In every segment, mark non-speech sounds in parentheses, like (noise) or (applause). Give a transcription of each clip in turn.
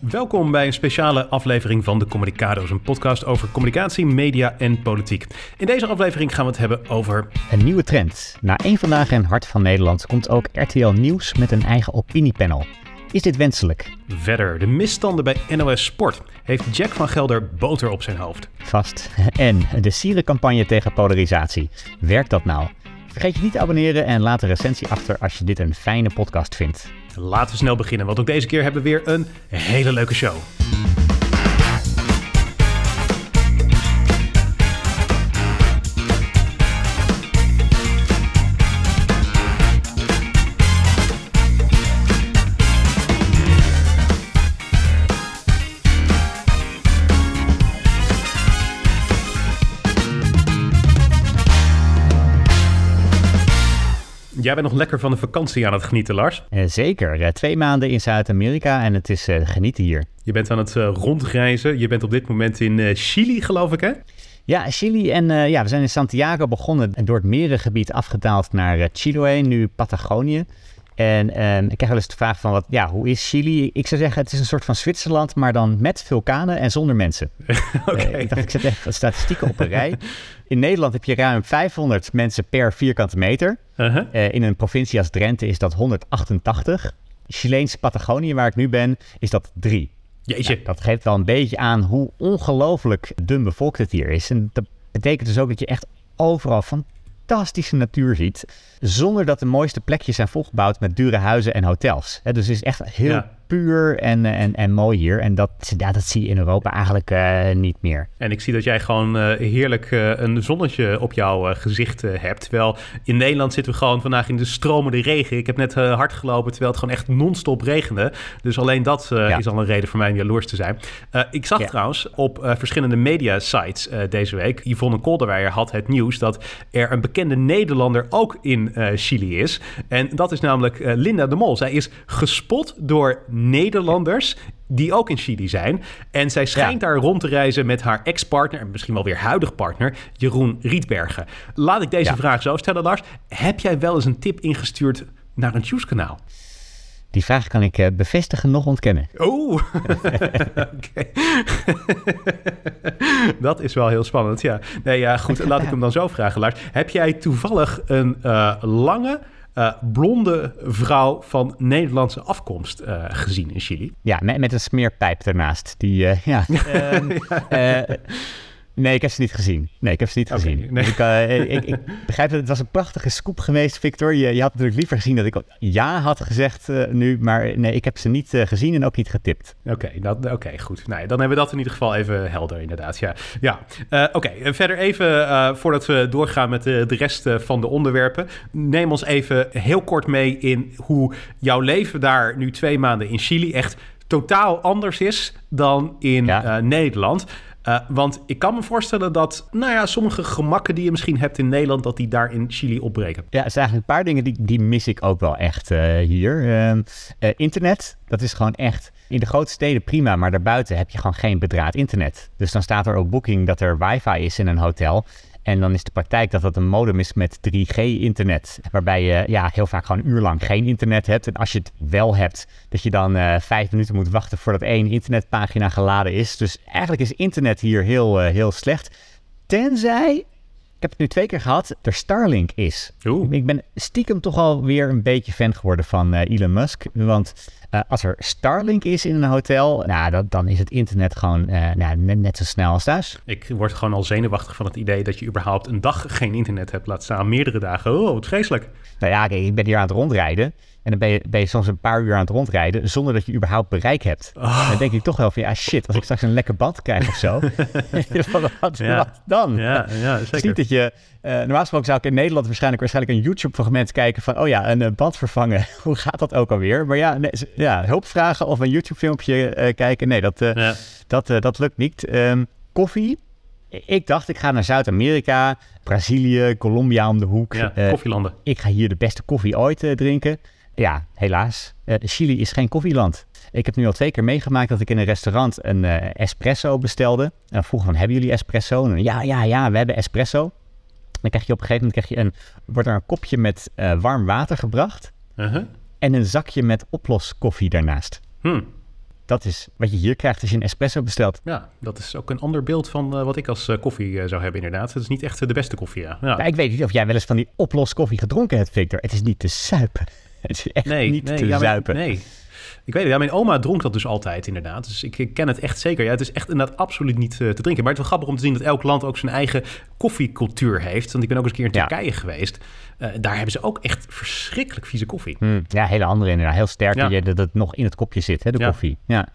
Welkom bij een speciale aflevering van de Communicado's, een podcast over communicatie, media en politiek. In deze aflevering gaan we het hebben over... Een nieuwe trend. Na één vandaag in Hart van Nederland komt ook RTL Nieuws met een eigen opiniepanel. Is dit wenselijk? Verder, de misstanden bij NOS Sport. Heeft Jack van Gelder boter op zijn hoofd? Vast. (laughs) En de sierencampagne tegen polarisatie. Werkt dat nou? Vergeet je niet te abonneren en laat een recensie achter als je dit een fijne podcast vindt. Laten we snel beginnen, want ook deze keer hebben we weer een hele leuke show. Jij bent nog lekker van de vakantie aan het genieten, Lars. Eh, zeker. Twee maanden in Zuid-Amerika en het is eh, genieten hier. Je bent aan het eh, rondreizen. Je bent op dit moment in Chili, geloof ik, hè? Ja, Chili en ja, we zijn in Santiago begonnen en door het merengebied afgedaald naar eh, Chiloé, nu Patagonië. En ehm, ik krijg wel eens de vraag van, wat, ja, hoe is Chili? Ik zou zeggen, het is een soort van Zwitserland, maar dan met vulkanen en zonder mensen. (laughs) Oké. Eh, ik dacht, ik zet wat statistieken op een rij. In Nederland heb je ruim 500 mensen per vierkante meter. Uh-huh. Eh, in een provincie als Drenthe is dat 188. Chileens Patagonië, waar ik nu ben, is dat 3. Jeetje. Dat geeft wel een beetje aan hoe ongelooflijk dun bevolkt het hier is. En dat betekent dus ook dat je echt overal fantastische natuur ziet. Zonder dat de mooiste plekjes zijn volgebouwd met dure huizen en hotels. Dus het is echt heel. Puur en, en, en mooi hier. En dat, ja, dat zie je in Europa eigenlijk eh, niet meer. En ik zie dat jij gewoon eh, heerlijk eh, een zonnetje op jouw eh, gezicht eh, hebt. Terwijl in Nederland zitten we gewoon vandaag in de stromende regen. Ik heb net eh, hard gelopen terwijl het gewoon echt non-stop regende. Dus alleen dat eh, Ja. is al een reden voor mij om jaloers te zijn. Eh, ik zag Ja. trouwens op eh, verschillende media-sites eh, deze week... Yvonne Kolderweijer had het nieuws dat er een bekende Nederlander ook in eh, Chili is. En dat is namelijk eh, Linda de Mol. Zij is gespot door Nederlanders die ook in Chili zijn. En zij schijnt daar rond te reizen met haar ex-partner... en misschien wel weer huidig partner, Jeroen Rietbergen. Laat ik deze Ja. vraag zo stellen, Lars. Heb jij wel eens een tip ingestuurd naar een Juice-kanaal? Die vraag kan ik eh, bevestigen, nog ontkennen. Oh, (laughs) oké. (laughs) dat is wel heel spannend, ja. Nee, ja, goed, laat ik (laughs) hem dan zo vragen, Lars. Heb jij toevallig een eh, lange, eh, blonde vrouw van Nederlandse afkomst eh, gezien in Chili? Ja, met, met een smeerpijp ernaast. Die, eh, ja. (laughs) Eh, nee, ik heb ze niet gezien. Nee, ik heb ze niet gezien. nee. Dus ik, eh, ik, ik (laughs) begrijp dat het was een prachtige scoop geweest, Victor. Je, je had natuurlijk liever gezien dat ik ja had gezegd eh, nu. Maar nee, ik heb ze niet eh, gezien en ook niet getipt. Oké, oké, goed. Nou, dan hebben we dat in ieder geval even helder, inderdaad. Ja, ja. Eh, oké. verder even, eh, voordat we doorgaan met de, de rest eh, van de onderwerpen, neem ons even heel kort mee in hoe jouw leven daar nu twee maanden in Chili echt totaal anders is dan in Ja. eh, Nederland. Eh, want ik kan me voorstellen dat, nou ja, sommige gemakken die je misschien hebt in Nederland, dat die daar in Chili opbreken. Ja, er zijn eigenlijk een paar dingen die, die mis ik ook wel echt eh, hier. Ehm, eh, internet, dat is gewoon echt... In de grote steden prima, maar daarbuiten heb je gewoon geen bedraad internet. Dus dan staat er ook boeking dat er wifi is in een hotel. En dan is de praktijk dat dat een modem is met 3G-internet. Waarbij je ja, heel vaak gewoon een uur lang geen internet hebt. En als je het wel hebt, dat je dan eh, vijf minuten moet wachten voordat één internetpagina geladen is. Dus eigenlijk is internet hier heel, eh, heel slecht. Tenzij, ik heb het nu twee keer gehad, er Starlink is. Oeh. Ik ben stiekem toch alweer een beetje fan geworden van eh, Elon Musk. Want eh, als er Starlink is in een hotel, nou, dat, dan is het internet gewoon eh, nou, net, net zo snel als thuis. Ik word gewoon al zenuwachtig van het idee dat je überhaupt een dag geen internet hebt. Laat staan meerdere dagen. Oh, wat vreselijk. Nou ja, kijk, ik ben hier aan het rondrijden. En dan ben je, ben je soms een paar uur aan het rondrijden zonder dat je überhaupt bereik hebt. Oh. Dan denk ik toch wel van, ja shit, als ik straks een lekker band krijg of zo. (laughs) (laughs) wat, wat, Ja. wat dan? Ja, ja zeker. niet dat je... eh, normaal gesproken zou ik in Nederland waarschijnlijk, waarschijnlijk een YouTube-fragment kijken van... oh ja, een eh, band vervangen. (laughs) Hoe gaat dat ook alweer? Maar ja, nee, ja hulp vragen of een YouTube-filmpje eh, kijken. Nee, dat, Ja. dat, dat lukt niet. Ehm, koffie. Ik dacht, ik ga naar Zuid-Amerika, Brazilië, Colombia om de hoek. Ja, koffielanden. ik ga hier de beste koffie ooit drinken. Ja, helaas. Eh, Chili is geen koffieland. Ik heb nu al twee keer meegemaakt dat ik in een restaurant een eh, espresso bestelde. En vroeg van, hebben jullie espresso? En, ja, ja, ja, we hebben espresso. Dan krijg je op een gegeven moment krijg je een, wordt er een kopje met eh, warm water gebracht. Uh-huh. En een zakje met oploskoffie daarnaast. Hm. dat is wat je hier krijgt als je een espresso bestelt. Ja, dat is ook een ander beeld van wat ik als koffie zou hebben inderdaad. Het is niet echt de beste koffie, ja. ja. ik weet niet of jij wel eens van die oploskoffie gedronken hebt, Victor. Het is niet te suipen. (laughs) Het is echt nee, niet nee, te ja, zuipen. nee, ik weet het, ja, mijn oma dronk dat dus altijd inderdaad. Dus ik, ik ken het echt zeker. Ja, het is echt inderdaad absoluut niet uh, te drinken. Maar het is wel grappig om te zien dat elk land ook zijn eigen koffiecultuur heeft. Want ik ben ook eens een keer in Turkije geweest. Uh, daar hebben ze ook echt verschrikkelijk vieze koffie. Hmm, ja, hele andere inderdaad. Heel sterk Ja. dat het nog in het kopje zit, hè, de koffie. Ja.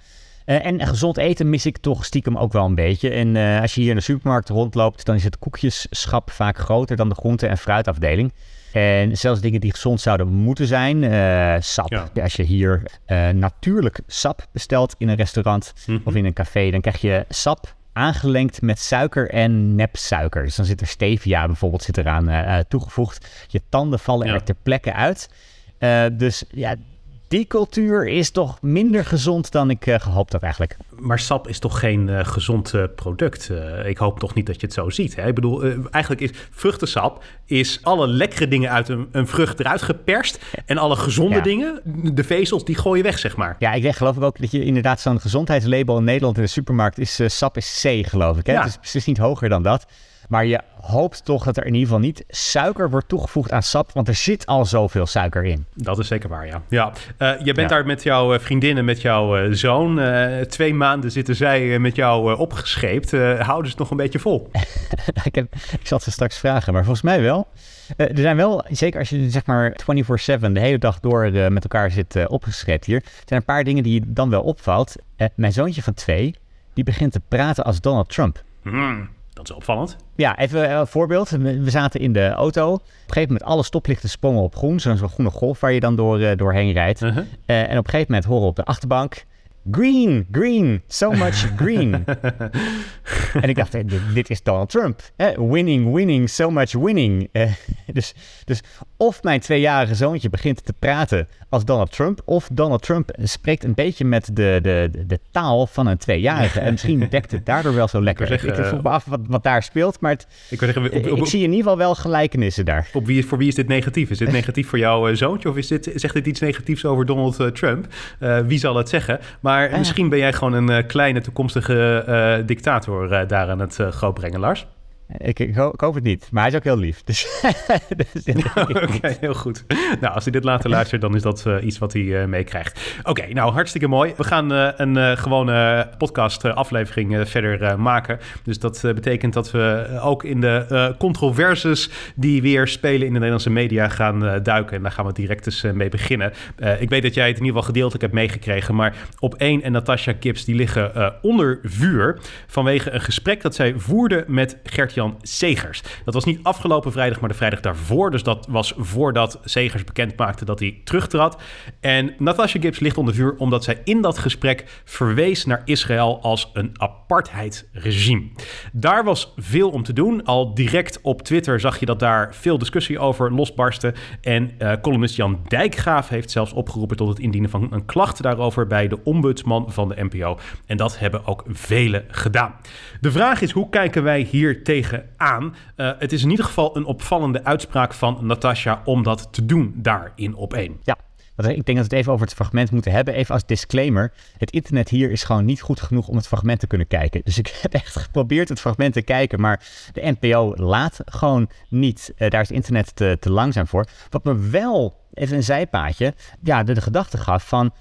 Eh, en gezond eten mis ik toch stiekem ook wel een beetje. En eh, als je hier in de supermarkt rondloopt, dan is het koekjeschap vaak groter dan de groente- en fruitafdeling. En zelfs dingen die gezond zouden moeten zijn, eh, sap. Ja. Als je hier eh, natuurlijk sap bestelt in een restaurant Mhm. of in een café, dan krijg je sap aangelengd met suiker en nepsuiker. Dus dan zit er stevia bijvoorbeeld zit eraan eh, toegevoegd. Je tanden vallen Ja. er ter plekke uit. Dus ja, die cultuur is toch minder gezond dan ik eh, gehoopt had eigenlijk. Maar sap is toch geen eh, gezond eh, product? Ik hoop toch niet dat je het zo ziet. Hè? Ik bedoel, eigenlijk is vruchtensap is alle lekkere dingen uit een, een vrucht eruit geperst. En alle gezonde Ja. dingen, de vezels, die gooi je weg, zeg maar. Ja, ik denk, geloof ik ook dat je inderdaad zo'n gezondheidslabel in Nederland in de supermarkt is sap is C, geloof ik. Hè? Ja. Het is precies niet hoger dan dat. Maar je hoopt toch dat er in ieder geval niet suiker wordt toegevoegd aan sap, want er zit al zoveel suiker in. Dat is zeker waar, ja. ja. Eh, je bent Ja. daar met jouw eh, vriendinnen, met jouw eh, zoon. Twee maanden zitten zij met jou opgescheept. Houden ze het nog een beetje vol? (laughs) ik, heb, ik zal ze straks vragen, maar volgens mij wel. Er zijn wel, zeker als je zeg maar 24-7 de hele dag door met elkaar zit opgescheept hier, er zijn een paar dingen die je dan wel opvalt. Mijn zoontje van twee, die begint te praten als Donald Trump. Hmm, dat is opvallend. Ja, even een voorbeeld. We zaten in de auto. Op een gegeven moment alle stoplichten sprongen op groen. Zo'n zo'n groene golf waar je dan door, eh, doorheen rijdt. Uh-huh. Eh, en op een gegeven moment horen we op de achterbank... Green, green, so much green. (laughs) en ik dacht, eh, dit, dit is Donald Trump. Eh, winning, winning, so much winning. Eh, (laughs) dus, dus of mijn tweejarige zoontje begint te praten als Donald Trump... of Donald Trump spreekt een beetje met de, de, de, taal van een tweejarige. En misschien (laughs) dekt het daardoor wel zo lekker. ik, ik vroeg me af wat, wat daar speelt, maar het, Ik zeggen, op, op, ik zie in ieder geval wel gelijkenissen daar. op wie, voor wie is dit negatief? Is dit negatief voor jouw eh, zoontje of is dit, zegt dit iets negatiefs over Donald eh, Trump? Eh, wie zal het zeggen? Maar Ah. misschien ben jij gewoon een eh, kleine toekomstige eh, dictator eh, daar aan het grootbrengen, Lars. Ik, ik, ho- ik hoop het niet, maar hij is ook heel lief. Dus, (laughs) dus Oké, heel goed. Nou, als hij dit later luistert, dan is dat eh, iets wat hij eh, meekrijgt. Oké, nou, hartstikke mooi. We gaan eh, een gewone podcast-aflevering verder maken. Dus dat betekent dat we ook in de controverses die weer spelen in de Nederlandse media gaan duiken. En daar gaan we direct eens mee beginnen. Ik weet dat jij het in ieder geval gedeeltelijk hebt meegekregen, maar op één en Natasha Gibbs die liggen onder vuur vanwege een gesprek dat zij voerde met Gert-Jan Segers. Dat was niet afgelopen vrijdag, maar de vrijdag daarvoor. Dus dat was voordat Segers bekend maakte dat hij terugtrad. En Natasha Gibbs ligt onder vuur omdat zij in dat gesprek verwees naar Israël als een apartheidsregime. Daar was veel om te doen. Al direct op Twitter zag je dat daar veel discussie over losbarstte. En eh, columnist Jan Dijkgraaf heeft zelfs opgeroepen tot het indienen van een klacht daarover bij de ombudsman van de NPO. En dat hebben ook velen gedaan. De vraag is, hoe kijken wij hier tegenaan? Uh, het is in ieder geval een opvallende uitspraak van Natasha om dat te doen daar in op één. Ja. Ik denk dat we het even over het fragment moeten hebben. Even als disclaimer. Het internet hier is gewoon niet goed genoeg om het fragment te kunnen kijken. Dus ik (laughs) heb echt geprobeerd het fragment te kijken. Maar de NPO laat gewoon niet. Uh, daar is het internet te, te langzaam voor. Wat me wel, even een zijpaadje, ja, de, de gedachte gaf van...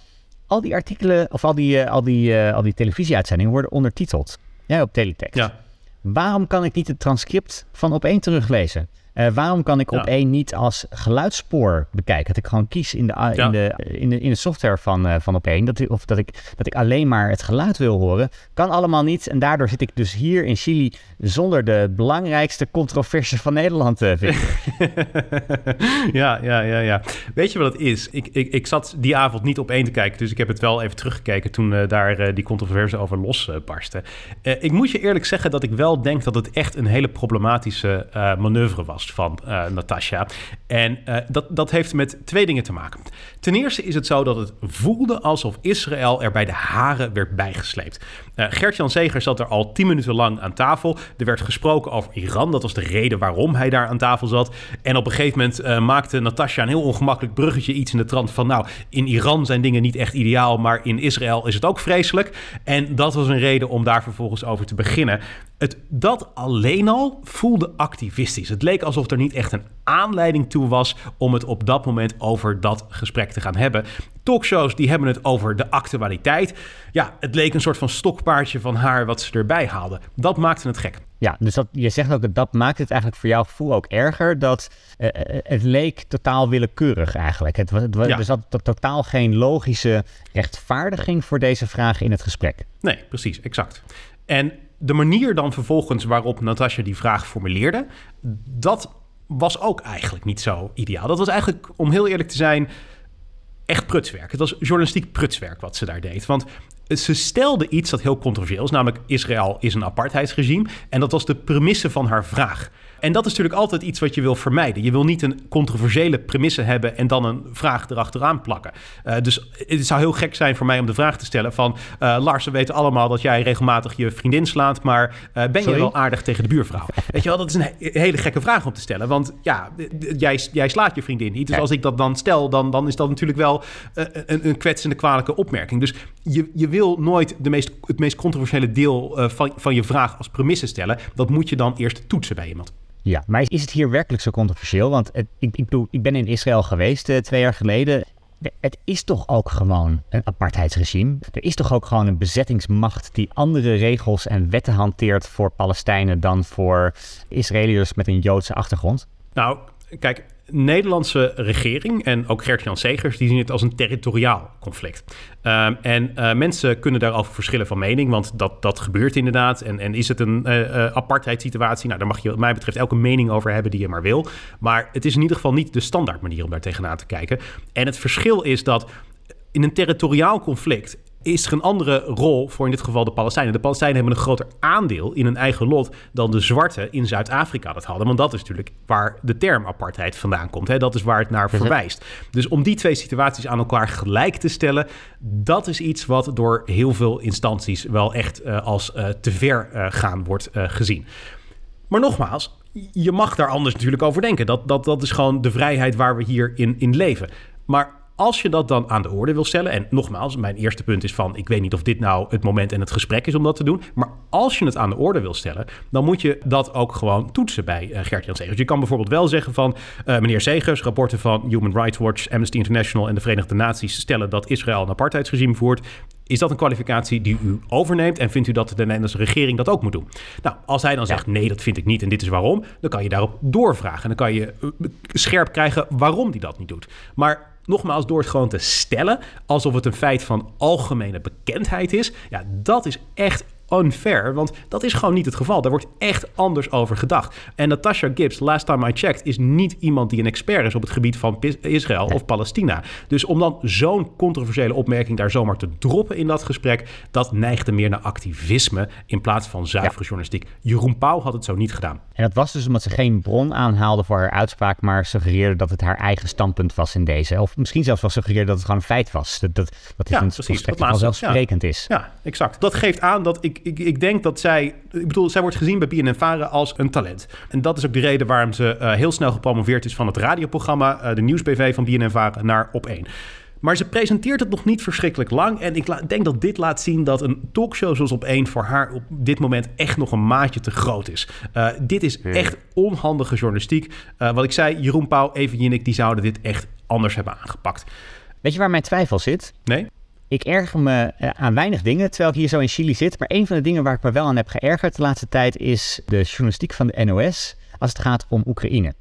Al die artikelen of al die, uh, al die, uh, al die televisieuitzendingen worden ondertiteld. Ja, op teletext. Ja. Waarom kan ik niet het transcript van op één teruglezen? Uh, waarom kan ik ja. op één niet als geluidsspoor bekijken? Dat ik gewoon kies in de, uh, ja. in de, in de, in de software van, uh, van op één. Dat ik, of dat ik, dat ik alleen maar het geluid wil horen. Kan allemaal niet. En daardoor zit ik dus hier in Chili zonder de belangrijkste controverse van Nederland, uh, vind (laughs) ja, ja, ja, ja. Weet je wat het is? Ik, ik, ik zat die avond niet op één te kijken. Dus ik heb het wel even teruggekeken toen daar die controverse over losbarstte. ik moet je eerlijk zeggen dat ik wel denk dat het echt een hele problematische manoeuvre was van uh, Natasha. En uh, dat, dat heeft met twee dingen te maken. Ten eerste is het zo dat het voelde alsof Israël er bij de haren werd bijgesleept. Uh, Gert-Jan Segers zat er al tien minuten lang aan tafel. Er werd gesproken over Iran. Dat was de reden waarom hij daar aan tafel zat. En op een gegeven moment maakte Natasha een heel ongemakkelijk bruggetje. Iets in de trant van, nou, in Iran zijn dingen niet echt ideaal, maar in Israël is het ook vreselijk. En dat was een reden om daar vervolgens over te beginnen. Het, dat alleen al voelde activistisch. Het leek alsof er niet echt een aanleiding toe was om het op dat moment over dat gesprek te gaan hebben. Talkshows die hebben het over de actualiteit. Ja, het leek een soort van stokpaardje van haar wat ze erbij haalden. Dat maakte het gek. Ja, dus dat, je zegt ook dat dat maakt het eigenlijk voor jouw gevoel ook erger. Dat uh, het leek totaal willekeurig eigenlijk. Het, het, ja. Er zat totaal geen logische rechtvaardiging voor deze vraag in het gesprek. Nee, precies, exact. En de manier dan vervolgens waarop Natasja die vraag formuleerde, dat was ook eigenlijk niet zo ideaal. Dat was eigenlijk, om heel eerlijk te zijn, echt prutswerk. Het was journalistiek prutswerk wat ze daar deed. Want ze stelde iets dat heel controversieel is, namelijk Israël is een apartheidsregime. En dat was de premisse van haar vraag. En dat is natuurlijk altijd iets wat je wil vermijden. Je wil niet een controversiële premisse hebben en dan een vraag erachteraan plakken. Uh, dus het zou heel gek zijn voor mij om de vraag te stellen van... Uh, Lars, we weten allemaal dat jij regelmatig je vriendin slaat... maar uh, ben Sorry? je wel aardig tegen de buurvrouw? (laughs) Weet je wel, dat is een hele gekke vraag om te stellen. Want ja, jij, jij slaat je vriendin niet. Dus als ik dat dan stel, dan, dan is dat natuurlijk wel een, een kwetsende, kwalijke opmerking. Dus je, je wil nooit de meest, het meest controversiële deel van, van je vraag als premisse stellen. Dat moet je dan eerst toetsen bij iemand. Ja, maar is het hier werkelijk zo controversieel? Want ik, ik, ik ben in Israël geweest uh, twee jaar geleden. Het is toch ook gewoon een apartheidsregime? Er is toch ook gewoon een bezettingsmacht die andere regels en wetten hanteert voor Palestijnen dan voor Israëliërs met een Joodse achtergrond? Nou, kijk, Nederlandse regering en ook Gert-Jan Segers, die zien het als een territoriaal conflict. Um, en uh, mensen kunnen daarover verschillen van mening, want dat, dat gebeurt inderdaad. En, en is het een uh, uh, apartheidssituatie? Nou, daar mag je wat mij betreft elke mening over hebben die je maar wil. Maar het is in ieder geval niet de standaard manier om daar tegenaan te kijken. En het verschil is dat in een territoriaal conflict is er een andere rol voor in dit geval de Palestijnen. De Palestijnen hebben een groter aandeel in hun eigen lot dan de zwarten in Zuid-Afrika dat hadden. Want dat is natuurlijk waar de term apartheid vandaan komt. Hè? Dat is waar het naar mhm. verwijst. Dus om die twee situaties aan elkaar gelijk te stellen, dat is iets wat door heel veel instanties wel echt uh, als uh, te ver uh, gaan wordt gezien. Maar nogmaals, je mag daar anders natuurlijk over denken. Dat, dat, dat is gewoon de vrijheid waar we hier in, in leven. Maar als je dat dan aan de orde wil stellen, en nogmaals, mijn eerste punt is van, ik weet niet of dit nou het moment en het gesprek is om dat te doen, maar als je het aan de orde wil stellen, dan moet je dat ook gewoon toetsen bij uh, Gert-Jan Segers. Je kan bijvoorbeeld wel zeggen van, uh, meneer Segers, rapporten van Human Rights Watch, Amnesty International en de Verenigde Naties stellen dat Israël een apartheidsregime voert. Is dat een kwalificatie die u overneemt en vindt u dat de Nederlandse regering dat ook moet doen? Nou, als hij dan zegt nee, dat vind ik niet en dit is waarom, dan kan je daarop doorvragen en dan kan je uh, scherp krijgen waarom hij dat niet doet. Maar nogmaals, door het gewoon te stellen alsof het een feit van algemene bekendheid is, ja, dat is echt unfair. Want dat is gewoon niet het geval. Daar wordt echt anders over gedacht. En Natasha Gibbs, last time I checked, is niet iemand die een expert is op het gebied van Israël of Palestina. Dus om dan zo'n controversiële opmerking daar zomaar te droppen in dat gesprek, dat neigde meer naar activisme in plaats van zuivere journalistiek. Jeroen Pauw had het zo niet gedaan. En dat was dus omdat ze geen bron aanhaalde voor haar uitspraak, maar suggereerde dat het haar eigen standpunt was in deze. Of misschien zelfs wel suggereerde dat het gewoon een feit was. Dat, dat, dat is ja, een precies, dat vanzelfsprekend ja. is. Ja, exact. Dat geeft aan dat ik ik, ik denk dat zij... Ik bedoel, zij wordt gezien bij BNN als een talent. En dat is ook de reden waarom ze uh, heel snel gepromoveerd is... van het radioprogramma, uh, de nieuwsbv van BNN naar Op 1. Maar ze presenteert het nog niet verschrikkelijk lang. En ik denk dat dit laat zien dat een talkshow zoals op één voor haar op dit moment echt nog een maatje te groot is. Uh, dit is echt onhandige journalistiek. Uh, wat ik zei, Jeroen Pauw, Even Jinnik, die zouden dit echt anders hebben aangepakt. Weet je waar mijn twijfel zit? Nee. Ik erger me eh, aan weinig dingen terwijl ik hier zo in Chili zit. Maar een van de dingen waar ik me wel aan heb geërgerd de laatste tijd is de journalistiek van de NOS als het gaat om Oekraïne.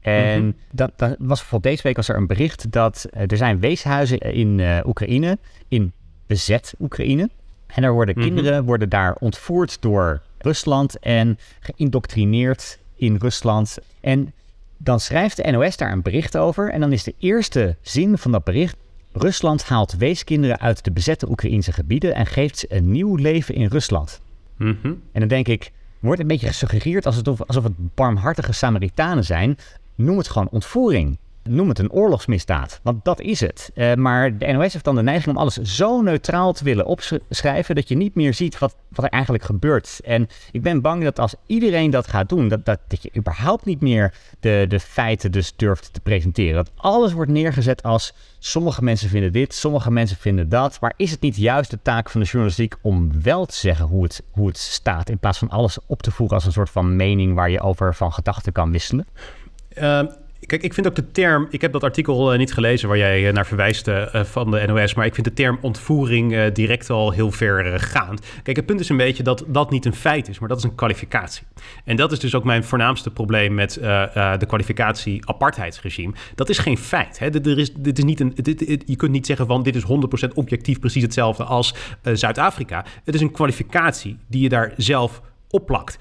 En mhm. dat, dat, was bijvoorbeeld deze week was er een bericht dat uh, er zijn weeshuizen in uh, Oekraïne, in bezet Oekraïne. En er worden mhm. kinderen worden daar ontvoerd door Rusland en geïndoctrineerd in Rusland. En dan schrijft de NOS daar een bericht over. En dan is de eerste zin van dat bericht. Rusland haalt weeskinderen uit de bezette Oekraïnse gebieden en geeft ze een nieuw leven in Rusland. Mhm. En dan denk ik, wordt een beetje gesuggereerd alsof, alsof het barmhartige Samaritanen zijn. Noem het gewoon ontvoering. Noem het een oorlogsmisdaad, want dat is het. Uh, maar de NOS heeft dan de neiging om alles zo neutraal te willen opschrijven dat je niet meer ziet wat, wat er eigenlijk gebeurt. En ik ben bang dat als iedereen dat gaat doen, dat, dat, dat je überhaupt niet meer de, de feiten dus durft te presenteren. Dat alles wordt neergezet als sommige mensen vinden dit, sommige mensen vinden dat. Maar is het niet juist de taak van de journalistiek om wel te zeggen hoe het, hoe het staat, in plaats van alles op te voeren als een soort van mening waar je over van gedachten kan wisselen? Uh, Kijk, ik vind ook de term. Ik heb dat artikel uh, niet gelezen waar jij uh, naar verwijst uh, van de NOS. Maar ik vind de term ontvoering direct al heel ver gaand. Kijk, het punt is een beetje dat dat niet een feit is, maar dat is een kwalificatie. En dat is dus ook mijn voornaamste probleem met de kwalificatie apartheidsregime. Dat is geen feit. Hè? Er is, dit is niet een, dit, je kunt niet zeggen van dit is 100% objectief precies hetzelfde als Zuid-Afrika. Het is een kwalificatie die je daar zelf opplakt.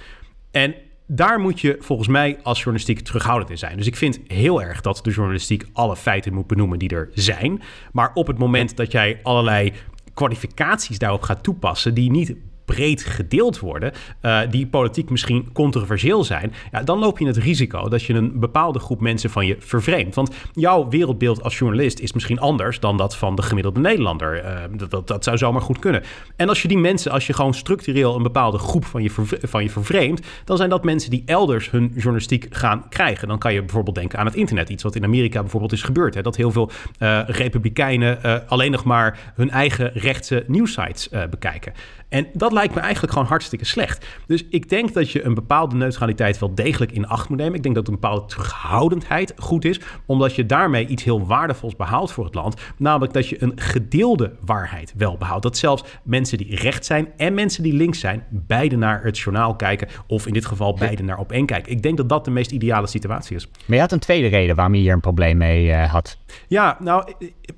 En daar moet je volgens mij als journalistiek terughoudend in zijn. Dus ik vind heel erg dat de journalistiek alle feiten moet benoemen die er zijn. Maar op het moment dat jij allerlei kwalificaties daarop gaat toepassen die niet breed gedeeld worden, uh, die politiek misschien controversieel zijn, ja, dan loop je het risico dat je een bepaalde groep mensen van je vervreemdt. Want jouw wereldbeeld als journalist is misschien anders dan dat van de gemiddelde Nederlander. Uh, dat, dat, zou zomaar goed kunnen. En als je die mensen, als je gewoon structureel een bepaalde groep van je, van je vervreemdt, dan zijn dat mensen die elders hun journalistiek gaan krijgen. Dan kan je bijvoorbeeld denken aan het internet. Iets wat in Amerika bijvoorbeeld is gebeurd. Hè? Dat heel veel uh, republikeinen alleen nog maar hun eigen rechtse nieuwsites bekijken. En dat lijkt me eigenlijk gewoon hartstikke slecht. Dus ik denk dat je een bepaalde neutraliteit wel degelijk in acht moet nemen. Ik denk dat een bepaalde terughoudendheid goed is, omdat je daarmee iets heel waardevols behaalt voor het land. Namelijk dat je een gedeelde waarheid wel behoudt. Dat zelfs mensen die rechts zijn en mensen die links zijn, beide naar het journaal kijken. Of in dit geval beide naar op één kijken. Ik denk dat dat de meest ideale situatie is. Maar je had een tweede reden waarom je hier een probleem mee uh, had. Ja, nou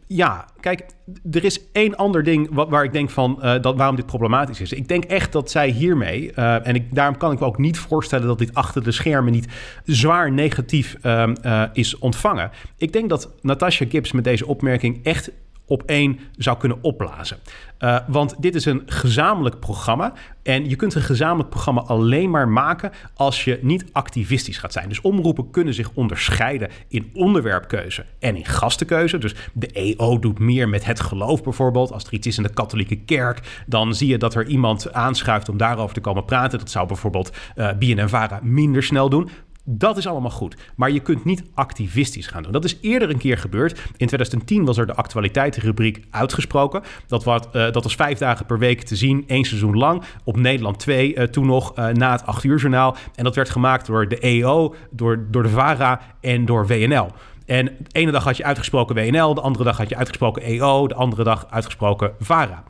ja, kijk, er is één ander ding waar ik denk van uh, dat, waarom dit problematisch is. Ik denk echt dat zij hiermee, uh, en ik, daarom kan ik me ook niet voorstellen dat dit achter de schermen niet zwaar negatief uh, is ontvangen. Ik denk dat Natasha Gibbs met deze opmerking echt op één zou kunnen opblazen. Uh, want dit is een gezamenlijk programma. En je kunt een gezamenlijk programma alleen maar maken als je niet activistisch gaat zijn. Dus omroepen kunnen zich onderscheiden in onderwerpkeuze en in gastenkeuze. Dus de EO doet meer met het geloof bijvoorbeeld. Als er iets is in de katholieke kerk, dan zie je dat er iemand aanschuift om daarover te komen praten. Dat zou bijvoorbeeld uh, eh, BNNVARA minder snel doen. Dat is allemaal goed. Maar je kunt niet activistisch gaan doen. Dat is eerder een keer gebeurd. In 2010 was er de actualiteitenrubriek uitgesproken. Dat, was, uh, dat was vijf dagen per week te zien, één seizoen lang. Op Nederland 2 uh, eh, toen nog, uh, na het 8 uur journaal. En dat werd gemaakt door de EO, door, door de VARA en door WNL. En de ene dag had je uitgesproken WNL, de andere dag had je uitgesproken EO, de andere dag uitgesproken VARA.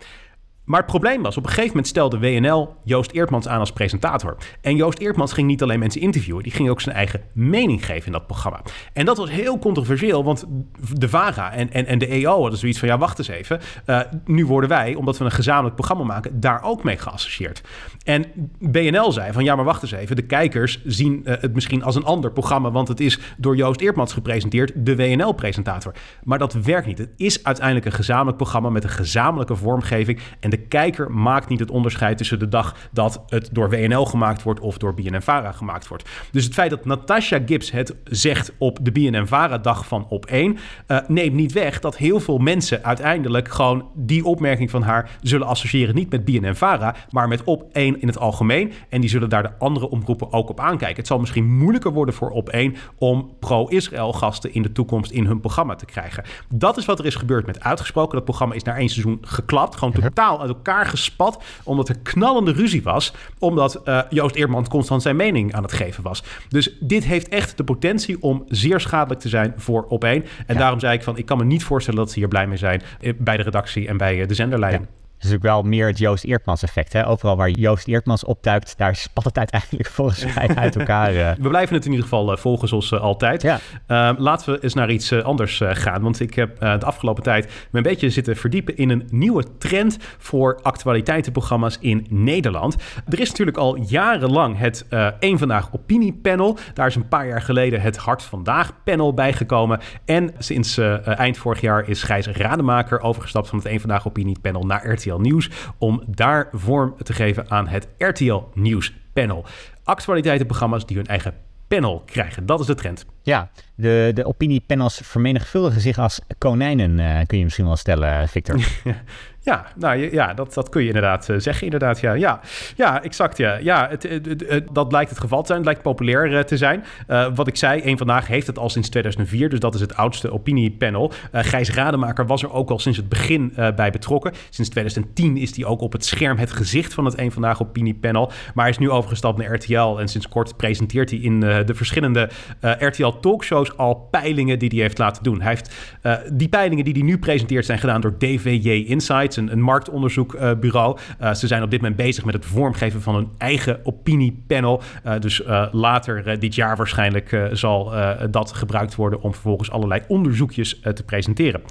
Maar het probleem was, op een gegeven moment stelde WNL Joost Eertmans aan als presentator. En Joost Eertmans ging niet alleen mensen interviewen, die ging ook zijn eigen mening geven in dat programma. En dat was heel controversieel, want de VARA en, en, en de EO hadden zoiets van, ja wacht eens even, uh, nu worden wij, omdat we een gezamenlijk programma maken, daar ook mee geassocieerd. En BNL zei van, ja maar wacht eens even, de kijkers zien uh, het misschien als een ander programma, want het is door Joost Eertmans gepresenteerd, de WNL-presentator. Maar dat werkt niet. Het is uiteindelijk een gezamenlijk programma met een gezamenlijke vormgeving en de kijker maakt niet het onderscheid tussen de dag dat het door WNL gemaakt wordt of door BNNVARA gemaakt wordt. Dus het feit dat Natasha Gibbs het zegt op de BNNVARA-dag van op 1, uh, neemt niet weg dat heel veel mensen uiteindelijk gewoon die opmerking van haar zullen associëren niet met BNNVARA, maar met op 1 in het algemeen. En die zullen daar de andere omroepen ook op aankijken. Het zal misschien moeilijker worden voor op 1 om pro-Israël gasten in de toekomst in hun programma te krijgen. Dat is wat er is gebeurd met Uitgesproken. Dat programma is na één seizoen geklapt. Gewoon totaal uit elkaar gespat. Omdat er knallende ruzie was. Omdat uh, Joost Eerman constant zijn mening aan het geven was. Dus dit heeft echt de potentie om zeer schadelijk te zijn voor op één. En ja. daarom zei ik van, ik kan me niet voorstellen dat ze hier blij mee zijn eh, bij de redactie en bij eh, de zenderleiding. Ja is natuurlijk wel meer het Joost Eertmans effect. Hè? Overal waar Joost Eertmans optuikt, daar spat het uiteindelijk (laughs) volgens mij uit elkaar. Uh. We blijven het in ieder geval uh, volgen zoals uh, altijd. Ja. Ehm, laten we eens naar iets anders gaan. Want ik heb de afgelopen tijd me een beetje zitten verdiepen in een nieuwe trend voor actualiteitenprogramma's in Nederland. Er is natuurlijk al jarenlang het Eén Vandaag Opiniepanel. Daar is een paar jaar geleden het Hart Vandaag panel bijgekomen. En sinds eind vorig jaar is Gijs Rademaker overgestapt van het Eén Vandaag Opiniepanel naar RTL RTL Nieuws om daar vorm te geven aan het RTL Nieuws panel. Actualiteitenprogramma's die hun eigen panel krijgen. Dat is de trend. Ja, de, de opiniepanels vermenigvuldigen zich als konijnen, uh, kun je misschien wel stellen, Victor. (laughs) Ja, nou ja, dat, dat kun je inderdaad uh, zeggen. Inderdaad, ja. Ja, ja exact. Ja, ja het, het, dat lijkt het geval te zijn. Het lijkt populair uh, te zijn. Uh, wat ik zei, een vandaag heeft het al sinds 2004. Dus dat is het oudste opiniepanel. Gijs Rademaker was er ook al sinds het begin bij betrokken. Sinds 2010 is hij ook op het scherm het gezicht van het een vandaag opiniepanel. Maar hij is nu overgestapt naar RTL. En sinds kort presenteert hij in de verschillende RTL talkshows al peilingen die hij heeft laten doen. Hij heeft die peilingen die hij nu presenteert zijn gedaan door DVJ Insights een, een marktonderzoekbureau. Uh, ze zijn op dit moment bezig met het vormgeven van een eigen opiniepanel. Uh, dus later dit jaar waarschijnlijk zal dat gebruikt worden om vervolgens allerlei onderzoekjes te presenteren.